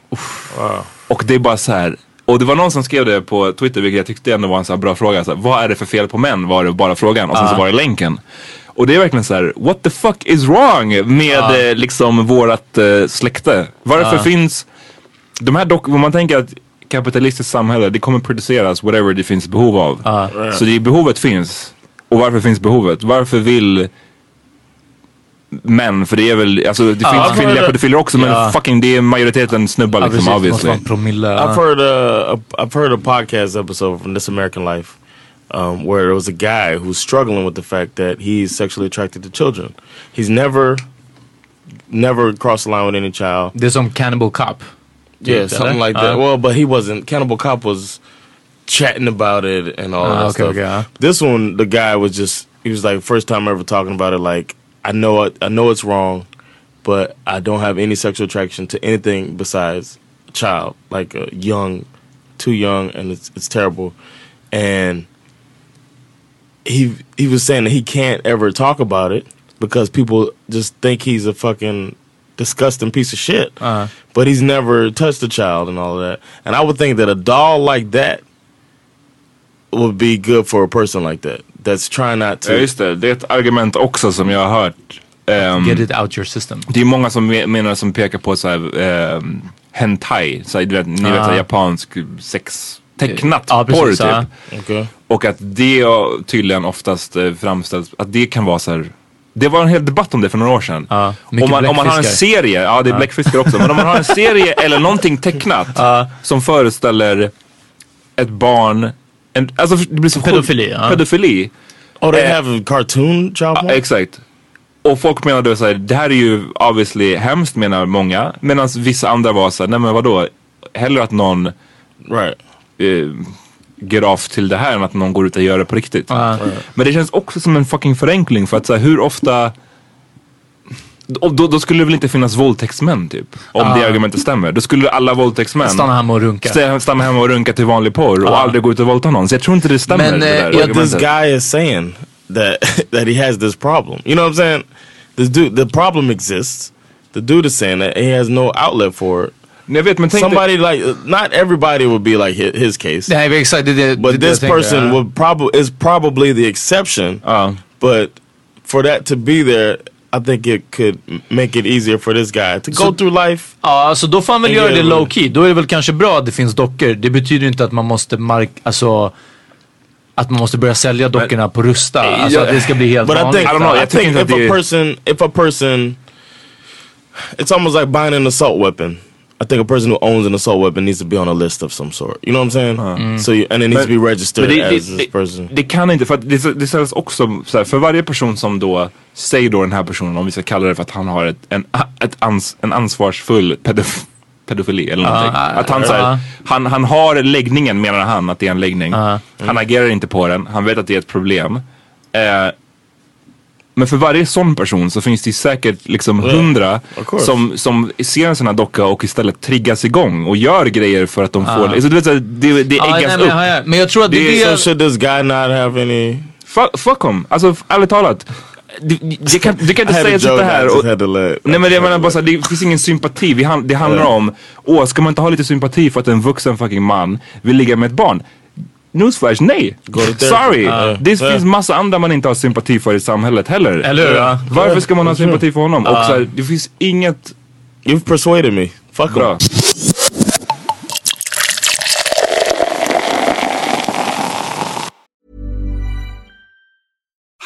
Och det är bara så här. Och det var någon som skrev det på Twitter, vilket jag tyckte ändå var en så bra fråga. Så här, vad är det för fel på män? Var det bara frågan. Och sen så var det länken. Och det är verkligen så här, what the fuck is wrong med eh, liksom vårat eh, släkte? Varför finns de här dock, om man tänker att kapitalistiskt samhälle, det kommer produceras whatever det finns behov av. Så det behovet finns. Och varför finns behovet? Varför vill män, för det är väl, alltså det finns kvinnliga pedofiler också men
Ja.
fucking det är majoriteten snubbar liksom
precis,
obviously.
I've heard a, a I've heard a podcast episode from This American Life um, where there was a guy who's struggling with the fact that he's sexually attracted to children. He's never never crossed the line with any child.
Det är som Cannibal Cop.
Yeah,
Typ,
something like that.
Ja.
Well, but he wasn't. Cannibal Cop was chatting about it and all
Ah,
that
okay,
stuff.
okay, yeah.
This one, the guy was just he was like first time ever talking about it. Like I know it, I know it's wrong, but I don't have any sexual attraction to anything besides a child, like a young, too young, and it's it's terrible. And he he was saying that he can't ever talk about it because people just think he's a fucking disgusting piece of shit.
Uh-huh.
But he's never touched a child and all of that. And I would think that a doll like that would be good for a person like that that's trying not to.
Ja just det, det är ett argument också som jag har hört. Ehm,
Get it out your system.
det är många som me- menar som pekar på så här, ehm, hentai, så här, du vet, ni vet så här, japansk sex, tecknat
Ja, precis,
porr typ.
ja.
Okay.
Och att det tydligen oftast eh, framställs, att det kan vara så här. Det var en hel debatt om det för några år sedan.
Ja,
om, man, om man har en serie, ja det är bläckfiskar också, men om man har en *laughs* serie eller någonting tecknat som föreställer ett barn, en, alltså det blir så
Pedofili,
sjukt-
ja.
pedofili.
Oh, they
Eh,
have cartoon child
Ja,
porn?
exakt. Och folk menar då såhär, det här är ju obviously hemskt menar många. Medan vissa andra var såhär, nej men vadå? Hellre att någon
Right.
eh, get off till det här än att någon går ut och gör det på riktigt.
Ja.
Men det känns också som en fucking förenkling för att så här, hur ofta då, då skulle det väl inte finnas våldtäktsmän typ? Om det argumentet stämmer. Då skulle alla våldtäktsmän
Stanna hemma och runka.
stanna hemma och runka till vanlig porr och aldrig gå ut och våldta någon. Så jag tror inte det stämmer.
Men,
det
But this guy is saying that *laughs* that he has this problem. You know what I'm saying? This dude, the problem exists. The dude is saying that he has no outlet for it.
Jag vet men tänk
Somebody like not everybody would be like his, his case,
Nej exakt, det, det,
but
det, det
this person
ja.
would probably is probably the exception.
Ja.
But for that to be there, I think it could make it easier for this guy to go through life.
Ja, alltså då får han väl göra det low key. Då är det väl kanske bra att det finns dockor. Det betyder inte att man måste mark... Alltså... Att man måste börja sälja dockorna på Rusta. Alltså
Ja.
att det ska bli helt
But I
vanligt.
think
I don't know,
I
tycker
think
inte
if a person if a person it's almost like buying an assault weapon. I think a person who owns an assault weapon needs to be on a list of some sort. You know what I'm saying? So you, and it needs to be registered
Men det,
as
det,
this person.
det, kan inte, för att det, det sägs också så här, för varje person som då, säg då den här personen, om vi ska kalla det för att han har ett, en, ett ans, en ansvarsfull pedof, pedofili eller någonting. att han, så här,
ja.
han, han har läggningen menar han att det är en läggning. Han agerar inte på den, han vet att det är ett problem. Eh, Men för varje sån person så finns det säkert liksom hundra
course.
som, som ser en sån här docka och istället triggas igång och gör grejer för att de får, alltså, du vet, så här, det, det äggas
nej, men,
upp.
ja, ja. men jag tror att det,
Det är
So should this guy not have any?
Fuck, fuck him. Alltså ärligt talat. Du, du, kan, du kan inte säga
joke. I
här och... Nej men jag menar bara såhär, det finns ingen sympati. Vi han, det handlar om, åh ska man inte ha lite sympati för att en vuxen fucking man vill ligga med ett barn? Newsflash, nej! Sorry!
Ja.
Det finns massa andra man inte har sympati för i samhället heller.
Eller hur.
Varför ska man ha sympati för honom? Och så här, det finns inget
You've persuaded me. Fuck
bra.
him.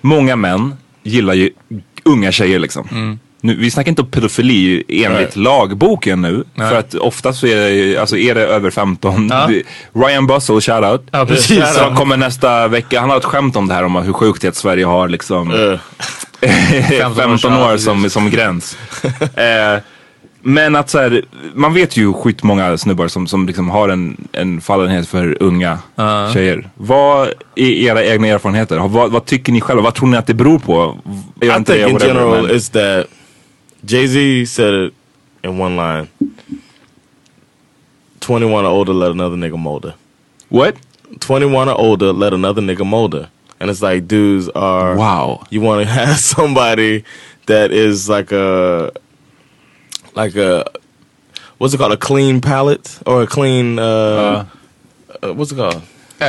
Många män gillar ju unga tjejer liksom.
Mm.
Nu, vi snackar inte om pedofili enligt lagboken nu. För att oftast så är det, alltså är det över 15.
Ja.
Ryan Bussell, shoutout.
Ja, precis. *laughs*
Som kommer nästa vecka. Han har ett skämt om det här om hur sjukt det är att Sverige har liksom *laughs*
Uh,
15
år,
år som, som gräns. *laughs* eh, men att så här, man vet ju skitmånga snubbar som, som liksom har en, en fallenhet för unga tjejer. Vad är era egna erfarenheter? Vad, vad tycker ni själva? Vad tror ni att det beror på? Jag
I think in
whatever,
general,
men-
it's that Jay Z said it in one line 21 or older, let another nigga molder.
What?
21 or older, let another nigga molder. And it's like dudes are
Wow.
You want to *laughs* have somebody that is like a like a what's it called? A clean palette or a clean uh, uh, what's it called? A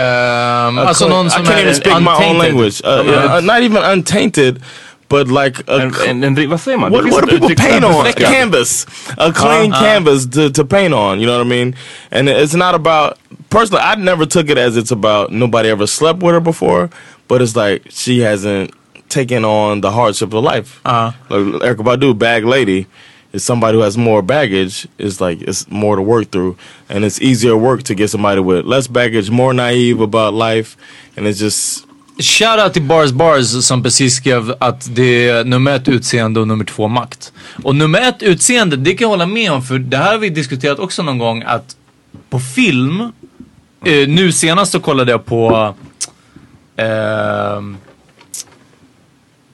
alltså
clean- I can't even speak my own
untainted.
language. Uh,
Yeah.
uh, not even untainted, but like a
En, en, en, vad säger man?
what,
Det
what do people
uttryck
paint on? A canvas. A clean canvas to, to paint on, you know what I mean? And it's not about, personally, I never took it as it's about nobody ever slept with her before, but it's like she hasn't taken on the hardship of life.
Uh-huh.
Like Erica Badu, Bag Lady, is somebody who has more baggage. is like, it's more to work through. And it's easier work to get somebody with less baggage, more naive about life. And it's just,
Shoutout till Bars Bars som precis skrev att det är nummer ett utseende och nummer två makt. Och nummer ett utseende, det kan jag hålla med om för det här har vi diskuterat också någon gång att på film, eh, nu senast så kollade jag på eh,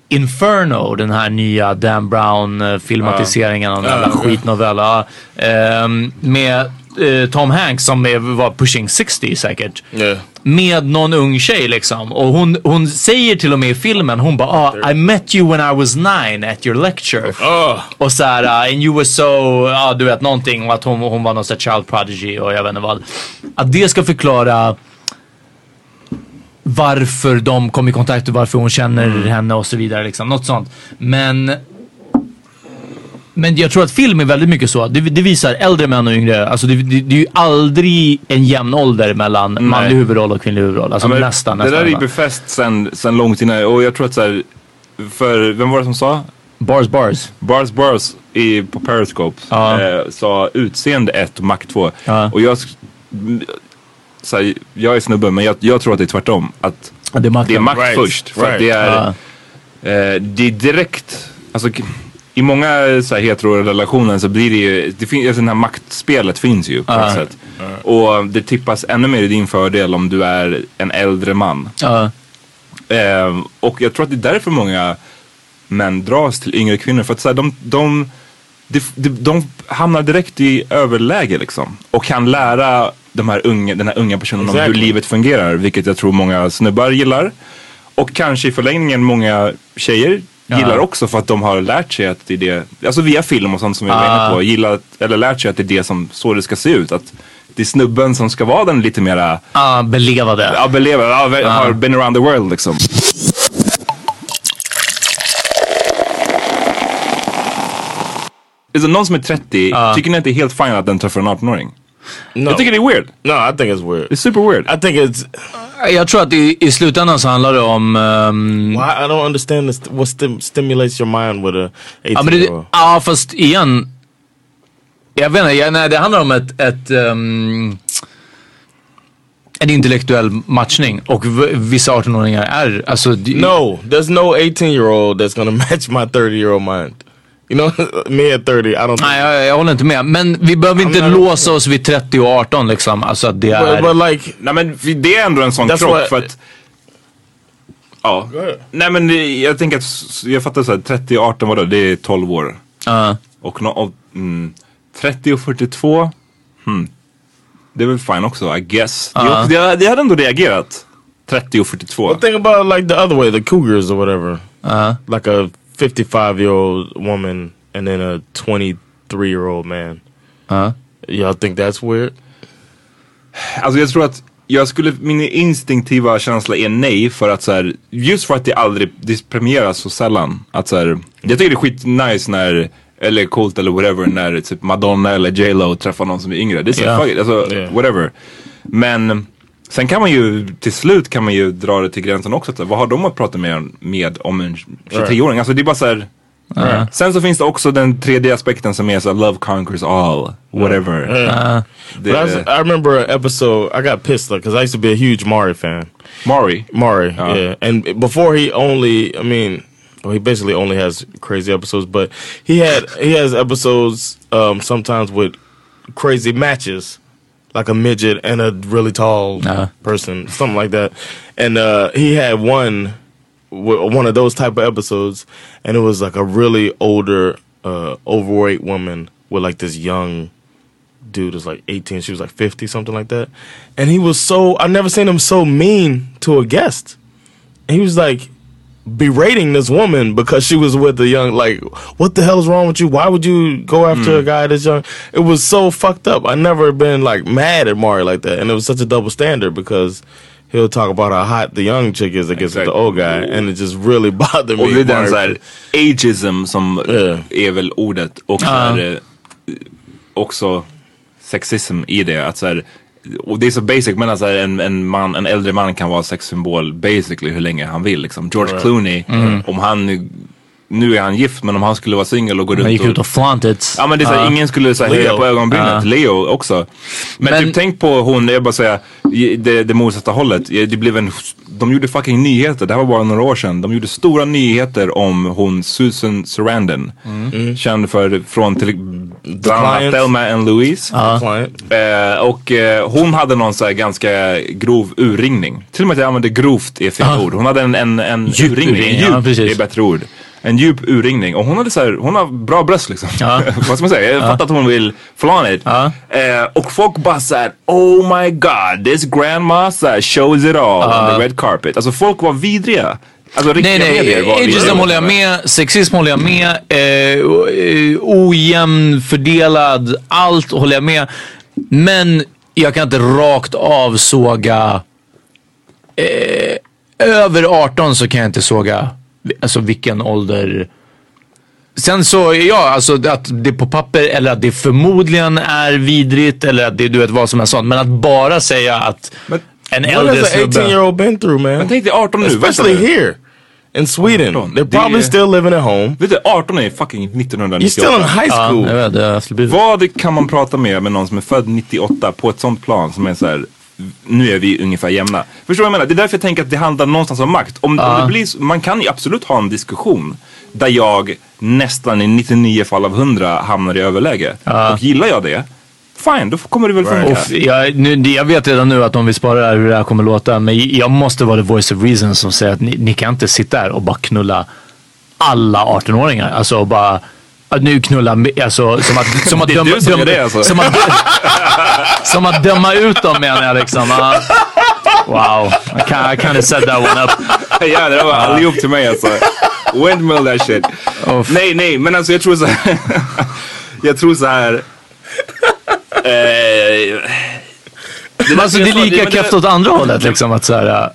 Inferno, den här nya Dan Brown eh, filmatiseringen av den jävla skitnovella. ehm, med eh, Tom Hanks som var pushing 60 säkert
yeah.
med någon ung tjej liksom. Och hon, hon säger till och med i filmen, hon bara ah, I met you when I was nine at your lecture.
Oh.
Och så här, uh, and you were so, ja du vet någonting och att hon, hon var någon sån child prodigy och jag vet inte vad. Att det ska förklara varför de kom i kontakt och varför hon känner henne och så vidare liksom. Något sånt. Men men jag tror att film är väldigt mycket så. Det, det visar äldre män och yngre. Alltså det, det, det är ju aldrig en jämn ålder mellan manlig huvudroll och kvinnlig huvudroll. Alltså
Ja, men
nästan.
Det
nästan
där är ju befäst sen, sen långt innan. Och jag tror att så här, för vem var det som sa?
Bars bars.
Bars Bars i, på Periscope
Ja.
eh, sa utseende 1 och makt 2.
Ja.
Och jag, så här, jag är snubbe men jag, jag tror att det är tvärtom. Att
det är makten.
Det är makt
Right,
först. För att
right.
det är,
Ja.
eh, det är direkt, alltså i många så här, hetero-relationer så blir det ju, det finns, alltså, det här maktspelet finns ju på
Ja.
ett sätt. Och det tippas ännu mer i din fördel om du är en äldre man. Eh, och jag tror att det är därför många män dras till yngre kvinnor. För att så här, de, de, de, de, de hamnar direkt i överläge liksom. Och kan lära de här unga, den här unga personen om
Exactly.
hur livet fungerar. Vilket jag tror många snubbar gillar. Och kanske i förlängningen många tjejer
Ja.
gillar också för att de har lärt sig att det är det, alltså via film och sånt som vi
Ah.
på, gillat, eller lärt sig att det är det som, så det ska se ut. Att det är snubben som ska vara den lite mera
Ja, belevade.
Ja, belever, ja, har been around the world liksom. Alltså, någon som är 30, tycker ni att det är helt fine att den träffar en 18-åring?
No.
Jag tycker det är weird.
No, I think it's weird.
Det är super weird.
I think it's.
Jag tror att i, i slutändan så handlar det om... ehm,
Why I don't understand this. What stim stimulates your mind with a 18
Ja, men det,
year old?
ja fast igen. Jag vet inte, jag, nej, det handlar om ett, ett ehm, en intellektuell matchning och vissa 18-åringar är, alltså...
No, there's no 18 year old that's gonna *laughs* match my 30 year old mind. You know, *laughs* at 30, I don't.
Nej, jag, jag håller inte med. Men vi behöver inte låsa oss vid 30 och 18 liksom. Alltså att det är...
But, but like,
Nej men det är ändå en sån krock
what-
för att... Ja. Nej men jag tänker att, jag fattar såhär, 30 och 18 vadå? Det är 12 år.
Ja.
Och, no, och mm, 30 och 42, hmm. Det är väl fine också, I guess.
Ja.
Jag, jag, jag hade ändå reagerat. 30 och 42.
but think about like the other way, the cougars or whatever.
Ja.
Like a 55 year old woman and then a 23 year old man.
Ja.
Y'all think that's weird?
Alltså jag tror att jag skulle, min instinktiva känsla är nej för att så här, just för att det aldrig, det premieras så sällan. Att så här, jag tycker det är skitnice när, eller coolt eller whatever, när typ Madonna eller J Lo träffar någon som är yngre. Det är så
Ja.
fuck it, alltså
Yeah.
whatever. Men sen kan man ju, till slut kan man ju dra det till gränsen också. Att, vad har de att prata med, med om en 23-åring? Alltså det är bara så här, Sen så finns det också den tredje aspekten som är så love conquers all, whatever.
Ja.
Det,
But I, remember an episode. I got pissed because I used to be a huge Mari fan.
Mari.
Mari,
Uh.
yeah. And before he only, I mean, well, he basically only has crazy episodes, but he had he has episodes um, sometimes with crazy matches, like a midget and a really tall
Uh.
person, something like that. And uh, he had one, one of those type of episodes, and it was like a really older, uh, overweight woman with like this young dude was like 18 she was like 50 something like that and he was so i've never seen him so mean to a guest he was like berating this woman because she was with a young like what the hell is wrong with you? Why would you go after a hmm. guy that's young? It was so fucked up. I never been like mad at mario like that. And it was such a double standard because he'll talk about how hot the young chick is that gets with the old guy. And it just really *laughs* bothered me
Och det är den såhär ageism som
Yeah.
är väl ordet. Och så är eh, också sexism i det. Att så här, och det är så basic men alltså en, en, man, en äldre man kan vara sexsymbol basically hur länge han vill. Liksom. George
Right.
Clooney, om han, nu är han gift men om han skulle vara singel och gå
Han
runt
gick ut och flanted.
Ja men det är såhär,
Ja.
ingen skulle såhär, höja på ögonbrynet.
Ja.
Leo också. Men,
Men-
typ tänk på hon, jag bara säga, det, det motsatta hållet. Det blev en, de gjorde fucking nyheter, det här var bara några år sedan. De gjorde stora nyheter om hon Susan Sarandon. Känd för, från till bland annat
Client.
Thelma and Louise.
client
Eh, och eh, hon hade någon så här ganska grov urringning. Till och med att jag använde grovt är fel ord. Hon hade en, en, en
Djup
urringning.
urringning,
djup
ja,
är bättre ord. En djup urringning. Och hon hade så här, hon har bra bröst liksom.
Ja. *laughs*
Vad ska man säga? Jag fattar att hon vill flaunt.
Ja.
Eh, och folk bara såhär, oh my god, this grandma här, shows it all on the red carpet. Alltså folk var vidriga. Alltså riktiga
Nej,
medier
nej.
var
Ageism
vidriga.
håller jag med. Sexism håller jag med. Eh, eh, ojämn fördelad. Allt håller jag med. Men jag kan inte rakt av såga. Eh, över 18 så kan jag inte såga. Alltså vilken ålder. Sen så, ja, alltså att det på papper eller att det förmodligen är vidrigt eller att det du vet vad som är sånt. Men att bara säga att
Men-
en äldre
an 18 year
snubbe.
old been through man
Men tänk dig 18 nu,
especially here in Sweden.
18.
They're probably
är-
still living at home.
Vet du, 18 är fucking
You're
1998.
still in high
Ja,
school.
jag vet.
Vad kan man prata med med någon som är född 98 på ett sånt plan som är så här nu är vi ungefär jämna. Förstår du vad jag menar? Det är därför jag tänker att det handlar någonstans om makt. Om, om det blir, man kan ju absolut ha en diskussion där jag nästan i 99 fall av 100 hamnar i överläge. Och gillar jag det, fine, då kommer det väl funka.
F- jag, nu, jag vet redan nu att om vi sparar hur det här kommer låta, men jag måste vara the voice of reason som säger att ni, ni kan inte sitta här och bara knulla alla 18-åringar. Alltså bara, att nu knulla, alltså som att, som att
Det du som det, alltså.
som, att, som att döma ut dem menar jag liksom. Wow, I kind, I kind of set that one up. *laughs*
ja, det var allihop till mig alltså. Windmill that shit. Nej, nej, men alltså jag tror så här. *laughs* jag tror så här. Eh,
Men alltså, det är lika keft åt andra hållet liksom. Att så här,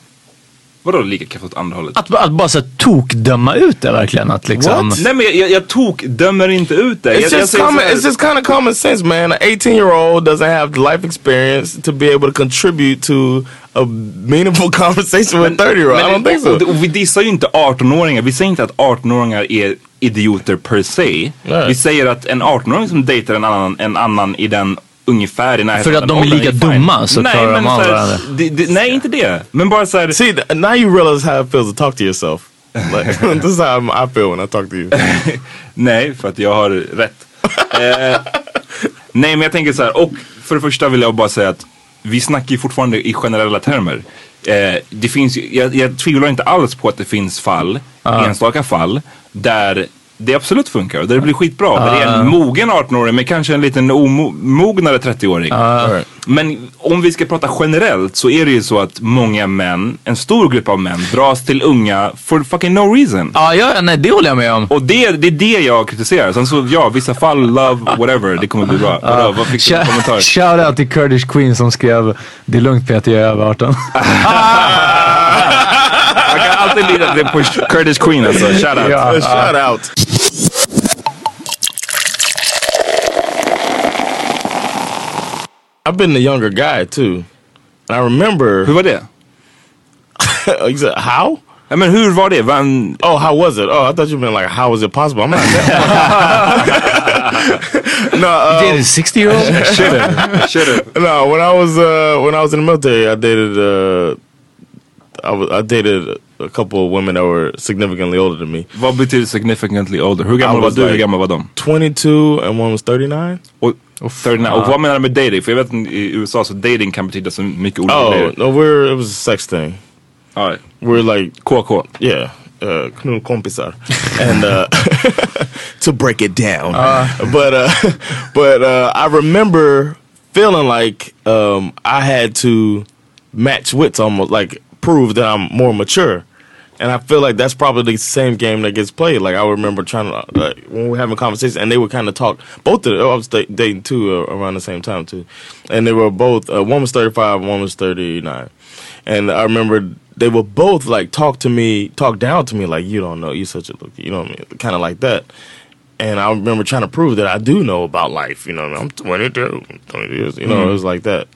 Vadå lika keft åt andra hållet?
att, att bara så här, tokdöma ut det verkligen. Att liksom,
Nej men jag, jag, jag tok dömer inte ut det.
It's
jag, jag
just
säger
common. It's just kind of common sense, man. An 18 year old doesn't have the life experience to be able to contribute to a meaningful *laughs* conversation with a 30 year old. I don't think so.
och, och vi dissar ju inte 18-åringar. Vi säger inte att 18-åringar är idioter per se.
Nej.
Vi säger att en 18-åring som dejtar en annan, en annan i den ungefär i närheten
För att de är lika dumma, så
nej,
klarar de
men
av varandra.
det, Nej, inte det. Men bara så här.
See, now you realize how it feels to talk to yourself. Like, *laughs* this is how I'm- I feel when I talk to you. *laughs*
Nej, för att jag har rätt. *laughs* eh, nej, men jag tänker så här. Och för det första vill jag bara säga att vi snackar ju fortfarande i generella termer. Eh, det finns, jag, jag tvivlar inte alls på att det finns fall, enstaka fall, där det absolut funkar och det blir skitbra. Där det är en mogen 18-åring med kanske en liten omognare 30-åring.
Right.
Men om vi ska prata generellt så är det ju så att många män, en stor grupp av män, dras till unga for fucking no reason.
Ja, ja, nej, det håller jag med om.
Och det, det är det jag kritiserar. Sen så, ja, vissa fall, love, whatever, det kommer bli bra. Vadå, vad fick du för kommentar?
Shout out till Kurdish Queen som skrev Det är lugnt Peter, jag är över 18. *laughs* *laughs*
Man kan alltid lita det på Curtis Queen alltså, shout out.
Ja.
Shout out. I've been the younger guy too. And I remember.
Hur var det?
you said, how?
Ja, men hur var det? Van...
Oh, how was it? Oh, I thought you meant like, how was it possible? I'm not that. *laughs* *laughs* no, uh,
Dated a 60 year old?
Should've. *laughs* Should've.
no. When I was uh, when I was in the military, I dated uh, I was I dated a couple of women that were significantly older than me.
Vad betyder significantly older? Hur gammal
I
var
was
du? Hur gammal var de?
22 and one was 39.
Och, och, 39. och vad menar du med dating? För jag vet att i USA så dating kan betyda så mycket olika
Oh
grejer.
no, we're it was a sex thing.
All right.
We're like
KK.
yeah, uh, knullkompisar, and uh, *laughs* to break it down. but uh, *laughs* but uh, I remember feeling like um, I had to match wits, almost like prove that I'm more mature. And I feel like that's probably the same game that gets played. Like I remember trying to like when we were having conversations, and they would kind of talk. Both of them, I was da- dating two uh, around the same time too, and they were both. Uh, one was thirty five, one was thirty nine, and I remember they would both like talk to me, talk down to me, like you don't know, you're such a look, you know what I mean, kind of like that. And I remember trying to prove that I do know about life. You know, I mean? I'm 22, 20 years. You know, it was like that.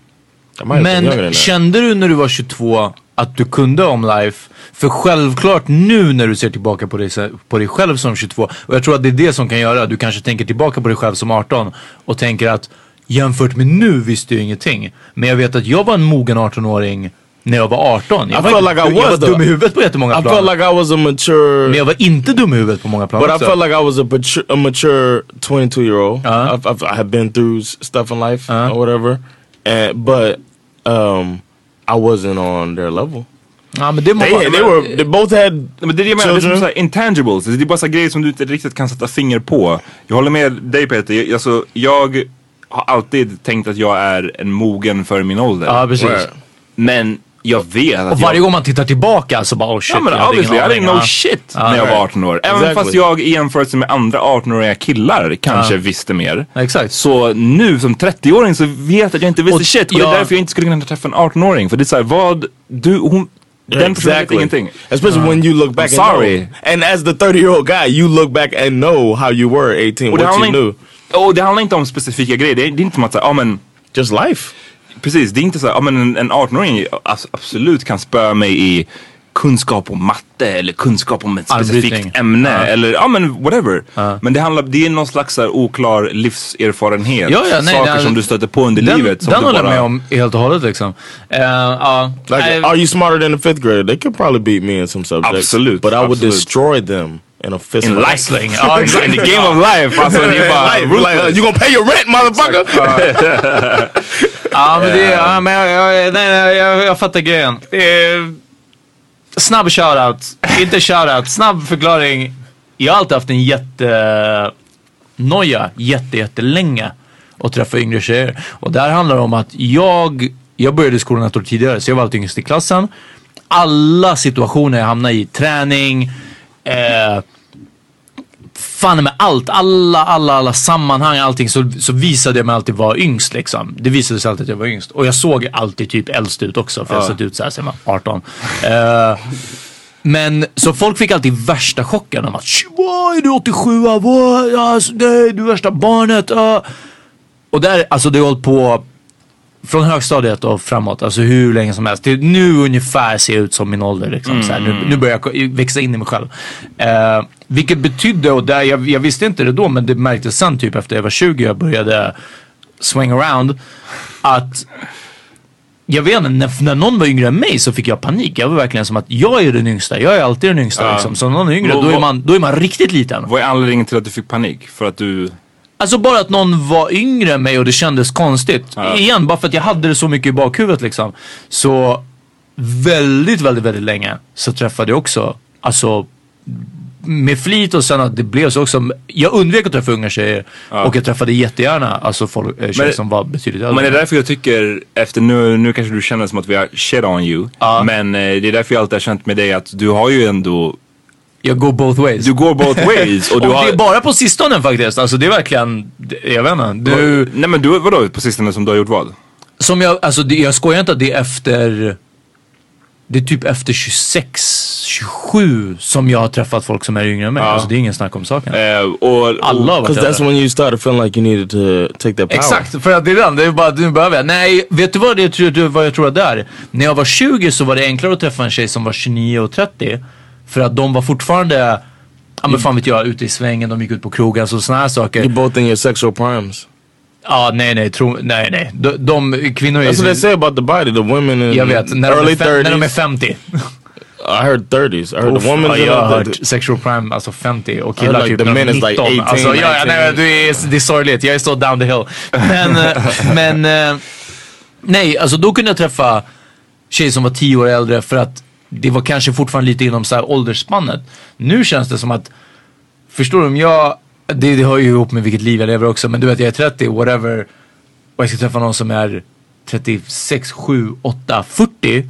I might have been younger than
Men kände du när du var 22 att du kunde om life? För självklart nu när du ser tillbaka på dig, på dig själv som 22 och jag tror att det är det som kan göra, du kanske tänker tillbaka på dig själv som 18 och tänker att jämfört med nu visste jag ingenting. Men jag vet att jag var en mogen 18-åring när jag var 18. Jag
I
var,
felt like I
jag var
was,
dum i huvudet på jättemånga
I
plan.
felt like I was a mature.
Men jag var inte dum i huvudet på många plan
But I
också.
felt like I was a mature, a mature 22 year old.
Uh-huh.
I've, I've, I have been through stuff in life
Uh-huh.
or whatever, and but um, I wasn't on their level.
ja, men det
They,
vara-
they were they both had
Men det är det jag menar, det är som
children.
så här intangibles. Det är bara så grejer som du inte riktigt kan sätta finger på. Jag håller med dig Peter. Jag, alltså, jag har alltid tänkt att jag är en mogen för min ålder.
Ja, precis.
Men jag vet att
Och varje
jag...
gång man tittar tillbaka så bara oh shit.
Ja men
jag hade
obviously, I didn't know shit
Ja,
när jag var
right.
18 år. Även
Exactly.
fast jag i jämförelse med andra 18-åriga killar kanske
Ja.
visste mer.
Exakt.
Så nu som 30-åring så vet jag att jag inte visste
Och
shit. Och det
jag-
är därför jag inte skulle kunna träffa en 18-åring. För det är såhär, vad, du, hon, den personen vet ingenting.
Especially when you look back.
I'm
and
sorry.
know. And as the 30 year old guy, you look back and know how you were 18,
Och det,
what you knew.
och det handlar inte om specifika grejer. Det är, det är inte som att säga, ja men
Just life.
Precis, det är inte så här, ja men en, en 18-åring abs- absolut kan spöa mig i kunskap om matte eller kunskap om ett specifikt ämne
Ja.
eller ja men whatever. Men det handlar, det är någon slags så här oklar livserfarenhet.
Ja, ja, nej,
Saker
det-
som du stöter på under
den,
livet. Som
Den
du
håller jag
bara,
med om helt och hållet liksom. Eh, ja,
Like,
nej,
are you smarter than the fifth grader? They could probably beat me in some subjects.
Absolut,
But I would
absolut.
destroy them in a fist
In
fight.
wrestling. Ja *laughs* exakt, in the *laughs* game of life. Alltså det är bara
Life, like, uh, you gonna pay your rent motherfucker? *laughs*
Ja men det, ja, men jag, jag, nej, nej, jag, jag fattar grejen. Eh, snabb shoutout, inte shoutout, snabb förklaring. Jag har alltid haft en jätte noja jätte, jättelänge att träffa yngre tjejer. Och där handlar det om att jag, jag började skolan ett år tidigare så jag var alltid yngst i klassen. Alla situationer jag hamnade i, träning, eh, fan med allt, alla, alla, alla sammanhang, allting så, så visade jag mig alltid vara yngst liksom. Det visade sig alltid att jag var yngst. Och jag såg alltid typ äldst ut också för jag
Ja.
såg ut såhär sen jag var 18. Eh, men så folk fick alltid värsta chocken att vad är du 87 vad, alltså, nej, du är värsta barnet. ah." Och där, alltså det har hållit på från högstadiet och framåt, alltså hur länge som helst. Nu ungefär ser jag ut som min ålder. Liksom. Så här, nu, nu börjar jag växa in i mig själv. Eh, vilket betydde, och där, jag, jag visste inte det då, men det märktes sen typ efter jag var 20 jag började swing around. Att jag vet inte, när, när någon var yngre än mig så fick jag panik. Jag var verkligen som att jag är den yngsta, jag är alltid den yngsta.
Ja.
Liksom. Så någon är yngre, då är, man, då är man riktigt liten.
Vad är anledningen till att du fick panik? För att du...
Alltså bara att någon var yngre än mig och det kändes konstigt.
Ja.
Igen, bara för att jag hade det så mycket i bakhuvudet liksom. Så väldigt, väldigt, väldigt länge så träffade jag också, alltså med flit och sen att det blev så också. Jag undvek att träffa unga tjejer och jag träffade jättegärna alltså folk, eh, tjejer
Men-
som var betydligt äldre.
Men det är därför jag tycker, efter nu, nu kanske du känner som att vi har shit on you. Men eh, det är därför jag alltid har känt med dig att du har ju ändå
Jag går both ways.
Du går both *laughs* ways. Och
Och,
du
det
har...
är bara på sistone faktiskt. Alltså det är verkligen, det- jag vet inte. Du,
Nej men du, vadå på sistone som du har gjort vad?
Som jag, alltså det, jag skojar inte att det är efter Det är typ efter 26, 27 som jag har träffat folk som är yngre än mig.
Ja.
Alltså det är ingen snack om saken.
Eh, och,
Alla har varit
that's when you started feeling like you needed to take that power.
Exakt, för att det är den. Det är bara, nu behöver jag. Nej, vet du vad, det, du, vad jag tror att det är? När jag var 20 så var det enklare att träffa en tjej som var 29 och 30. För att de var fortfarande, ja men fan vet jag, ute i svängen, de gick ut på krogen, alltså sådana här saker.
You're both in your sexual primes.
Ja, nej, nej, tro, nej, nej. De, de kvinnor är
That's what they say about the body. The women in
Jag vet, när de,
early
är fem,
30s.
när de är 50.
I heard 30s. I heard
Uff,
the women
ja, jag har
the-
hört sexual prime, alltså 50 och killar
like
typ
the
de
men
är
is like
19.
18,
alltså, ja,
19.
nej, det, är, det är sorgligt, jag är så down the hill. Men, eh, *laughs* men eh, nej, alltså då kunde jag träffa tjejer som var 10 år äldre för att det var kanske fortfarande lite inom så här åldersspannet. Nu känns det som att, förstår du, om jag, det, det hör ju ihop med vilket liv jag lever också, men du vet jag är 30, whatever, och jag ska träffa någon som är 36, 7, 8, 40.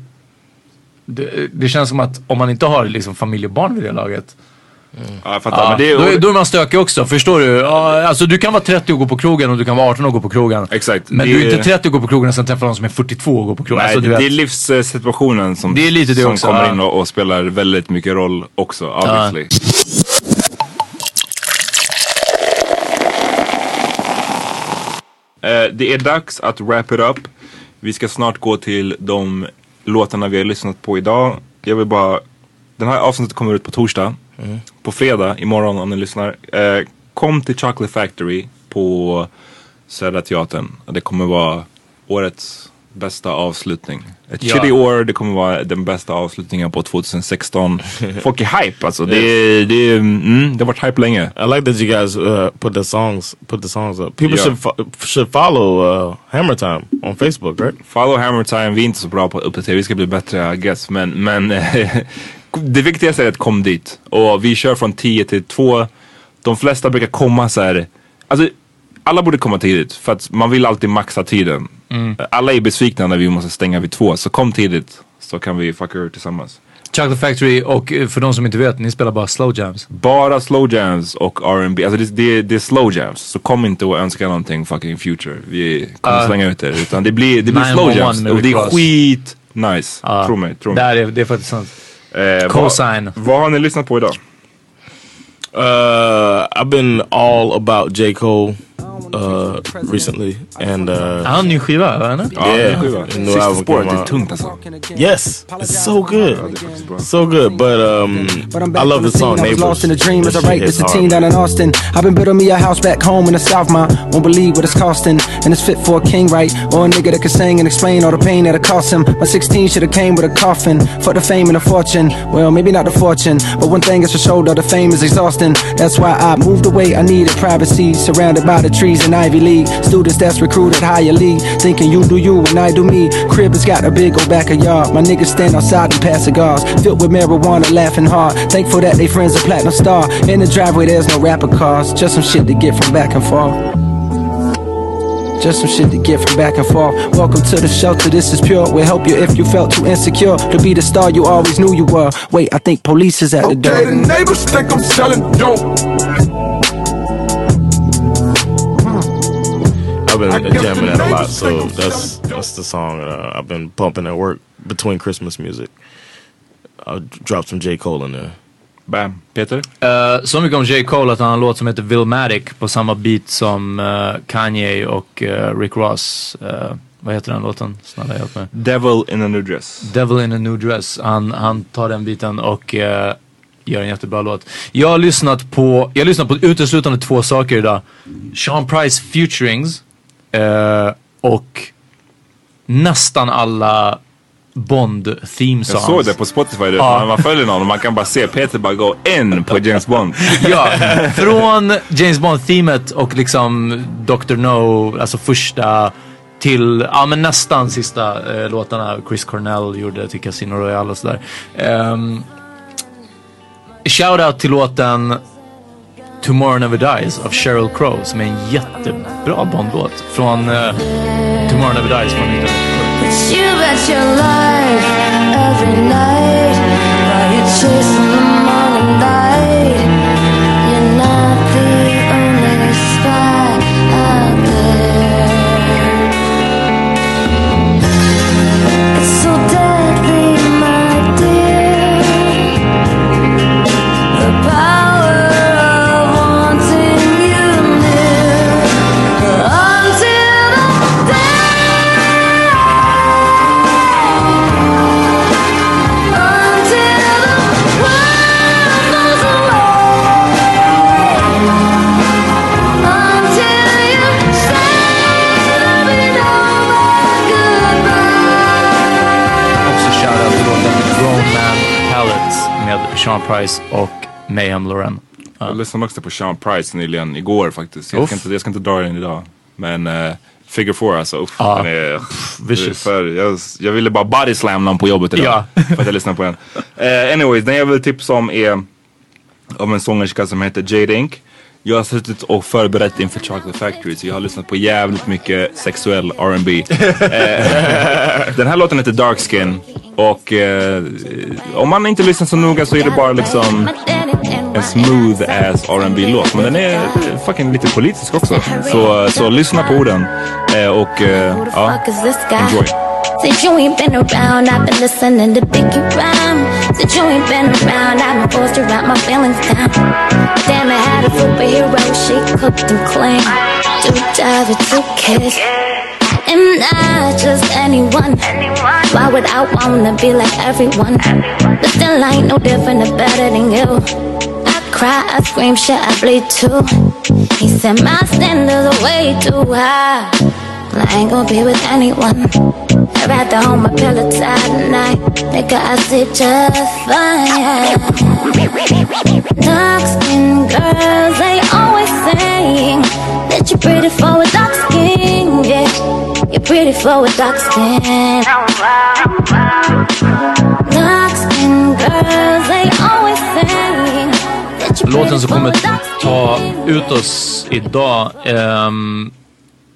Det, det känns som att om man inte har liksom familj och barn vid det laget.
Ja, jag fattar.
Ja,
men det är,
då, är- då är man stökig också, förstår du? Ja, alltså du kan vara 30 och gå på krogen och du kan vara 18 och gå på krogen.
Exakt.
Men
Det
du är inte 30 och går på krogen och sen träffar någon som är 42 och går på krogen.
Nej,
alltså,
det, det är livssituationen som,
Det är lite det
som
också,
kommer
ja.
in och, och spelar väldigt mycket roll också, obviously. Eh, det är dags att wrap it up. Vi ska snart gå till de låtarna vi har lyssnat på idag. Jag vill bara, den här avsnittet kommer ut på torsdag. På fredag, imorgon om ni lyssnar. Eh, kom till Chocolate Factory på Södra Teatern. Det kommer vara årets bästa avslutning. Ett
Ja.
shitty år, det kommer vara den bästa avslutningen på 2016. *laughs* Folk är hype alltså. Det, det, mm, det har varit hype länge.
I like that you guys uh, put the songs put the songs up. People
Yeah.
should fo- should follow uh, Hammer Time on Facebook, right?
Follow Hammer Time, vi är inte så bra på att uppdatera, vi ska bli bättre I guess. Men, men *laughs* det viktigaste är att kom dit. Och vi kör från 10 till 2. De flesta brukar komma så här. Alltså alla borde komma tidigt för att man vill alltid maxa tiden. Alla är besvikna när vi måste stänga vid två. Så kom tidigt så kan vi fucka ur tillsammans.
Chocolate Factory och eh, för de som inte vet, ni spelar bara slow jams.
Bara slow jams och R&B. Alltså det, det, det är slow jams. Så kom inte och önska någonting fucking future. Vi kommer
Uh,
slänga ut er. Utan det blir, det blir slow
911
jams. Och det är skit nice.
Ja,
Tro mig. Tro
Det,
mig.
här är, det är faktiskt sant.
Eh,
Cosign.
Vad, vad har ni lyssnat på idag?
Uh, I've been all about J Cole. Uh, recently, and uh,
Han har en ny skiva, eller?
yeah, a new album came out. Yes, it's so good, so good. But um, I love the song
I was
Neighbors.
lost in a dream
That
as I write this a
hard.
teen down in Austin. I've been building me a house back home in the South, ma. Won't believe what it's costing. And it's fit for a king, right? Or a nigga that can sing and explain all the pain that it cost him. My 16 should have came with a coffin. For the fame and the fortune. Well, maybe not the fortune. But one thing is for sure, though, the fame is exhausting. That's why I moved away. I needed privacy. Surrounded by the trees in Ivy League. Students that's recruited higher league. Thinking you do you and I do me. Crib has got a big old backyard. My niggas stand outside and pass cigars. Filled with marijuana, laughing hard. Thankful that they friends a platinum star. In the driveway, there's no rapper cars. Just some shit to get from back and forth. Just some shit to get from back and forth. Welcome to the shelter, this is pure. We'll help you if you felt too insecure to be the star you always knew you were. Wait, I think police is at the door.
Okay, the neighbors think I'm selling dope.
I've been jamming that a lot, so that's that's the song uh, I've been pumping at work between Christmas music. I'll drop some J Cole in there.
Bam. Peter?
Uh, så mycket om J. Cole att han har en låt som heter Villmatic på samma beat som uh, Kanye och uh, Rick Ross. Uh, vad heter den låten? Snälla hjälp mig.
Devil in a new dress.
Devil in a new dress. Han, han tar den biten och uh, gör en jättebra låt. Jag har lyssnat på, jag har lyssnat på uteslutande två saker idag. Sean Price featurings uh, och nästan alla Bond theme songs.
Jag såg det på Spotify, det,
Ja.
när man följer någon man kan bara se Peter bara gå in på James Bond. *laughs*
Ja, *laughs* från James Bond-teamet och liksom Dr. No, alltså första till, ja men nästan sista eh, låtarna Chris Cornell gjorde till Casino Royale och sådär. Um, Shoutout till låten Tomorrow Never Dies av Sheryl Crow som är en jättebra Bond-låt från eh, Tomorrow Never Dies från 1987. Sean Price och Mayhem Lauren.
Jag lyssnade också på Sean Price nyligen, igår faktiskt. Jag ska, inte, jag ska inte dra den idag. Men uh, Figure 4 alltså, uff,
Ja.
den är... Pff,
vicious.
För, jag, jag ville bara body slam någon på jobbet idag.
Ja. *laughs*
för att jag lyssnade på den. Uh, anyways, den jag vill tipsa om är av en sångerska som heter Jade Ink. Jag har suttit och förberett inför Chocolate Factory så jag har lyssnat på jävligt mycket sexuell R&B. *laughs* Eh, Den här låten heter Dark Skin och eh, om man inte lyssnar så noga så är det bara liksom en smooth ass R&B låt Men den är fucking lite politisk också. Så, så lyssna på den eh, och eh, ja, enjoy.
Said you ain't been around, I've been listening to Biggie rhyme. Said you ain't been around, I've been forced to write my feelings down. Damn, I had a superhero, she cooked and clean. Do dive to kiss. am not just anyone. Why would I wanna be like everyone? But still, I ain't no different or better than you. I cry, I scream, shit, I bleed too. He said my standards are way too high. I ain't gonna be with anyone. I'd rather hold my pillow tight tonight. Nigga, I sleep just fine. Dark skinned girls, they always saying that you're pretty for a dark skin. Yeah, you're pretty for a dark skin. Dark skinned girls, they always saying
Låten som kommer ta ut oss idag. Um,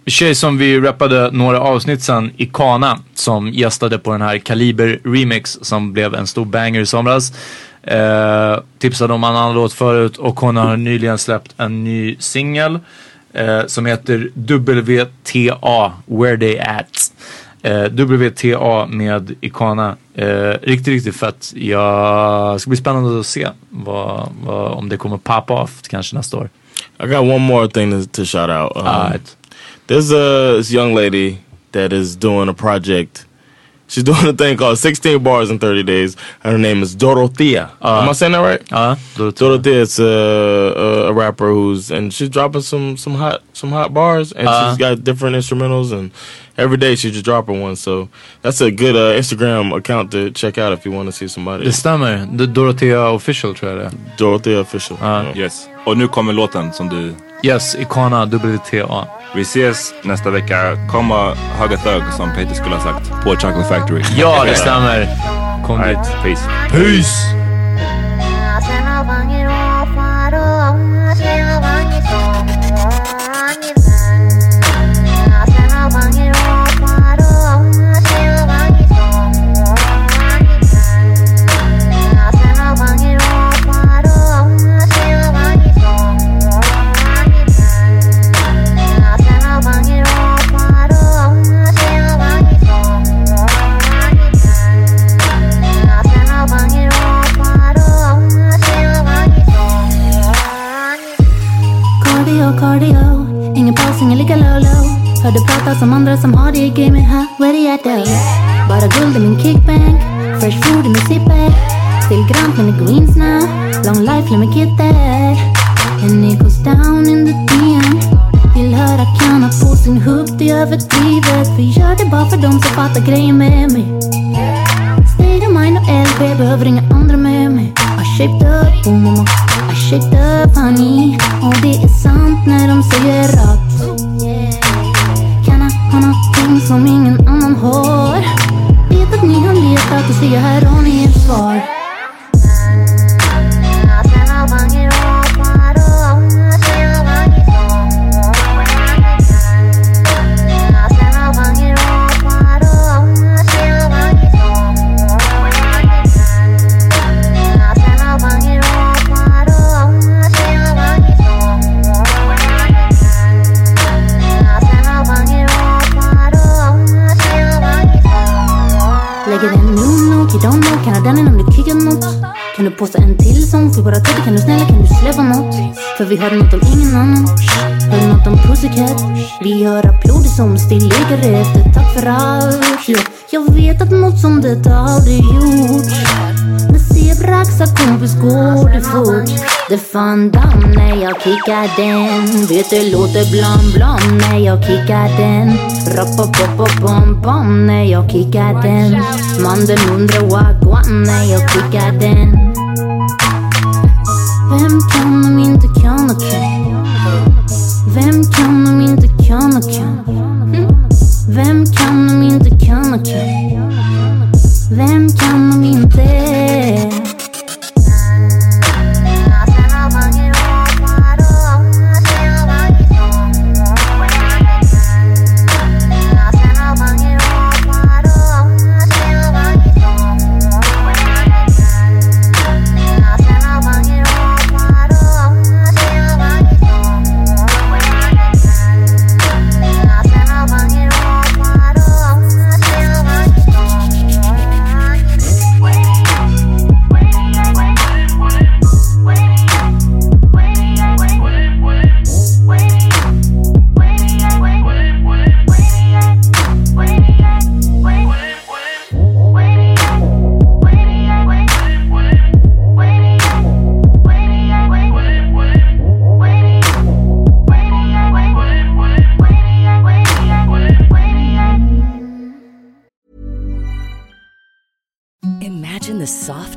tjej som vi rappade några avsnitt sen, Ikana, som gästade på den här Kaliber Remix som blev en stor banger i somras. Uh, tipsade om en annan låt förut och hon har nyligen släppt en ny singel eh, som heter WTA, Where They At. Eh, WTA med Ikana. Eh, riktigt, riktigt fett. Jag ska bli spännande att se vad, vad, om det kommer pop off kanske nästa år.
I got one more thing to, to shout out. Um,
Alright.
There's a this young lady that is doing a project. She's doing a thing called 16 bars in 30 days. And her name is Dorothea. Am I saying that right?
Uh,
Dorothea. It's a, a, a rapper who's and she's dropping some some hot some hot bars and
Uh.
she's got different instrumentals and every day she's just dropping one. So that's a good uh, Instagram account to check out if you want to see somebody.
Det stämmer. The Dorothea official tror jag det är.
Dorothea official.
Yes. Och nu kommer låten som du...
Yes, Ikana WTA.
Vi ses nästa vecka. Kom och hugga thug som Peter skulle ha sagt på Chocolate Factory.
Ja, det stämmer. Kom dit.
Alright, peace.
Peace!
Cardio, Ingen paus, ingen lika low, low Hör du pratas om andra som har det i gamet huh? Where är jag då? Bara guld i min kickbank Fresh food i min zipper Still grant med greens now Long life, let me get that And it goes down in the DM Vill höra kan han få sin hook, det är överdrivet. Vi gör det bara för dem som fattar grejen med mig. State of mind och LB, behöver inga andra med mig. I shaped up, boom, boom, boom shaped up honey Och det är sant när de säger att Kan ha någonting som ingen annan har. Vet att ni har letat och ser här. För vi hörde nåt om ingen annan. Hörde nåt om Pussycat Vi har applåder som stilllegare efter tack för allt. Yeah. Jag vet att något som det aldrig gjorts När Zebraxa kompis går det fort. Det fan damm när jag kickar den. Vet det låter blam blam när jag kickar den. Rappapapapam pam när jag kickar den. Man den undrar wagwan när jag kickar den. Vem kan om inte kan och kan? Vem kan om inte kan och kan? Vem kan om inte kan och kan? Vem kan om inte?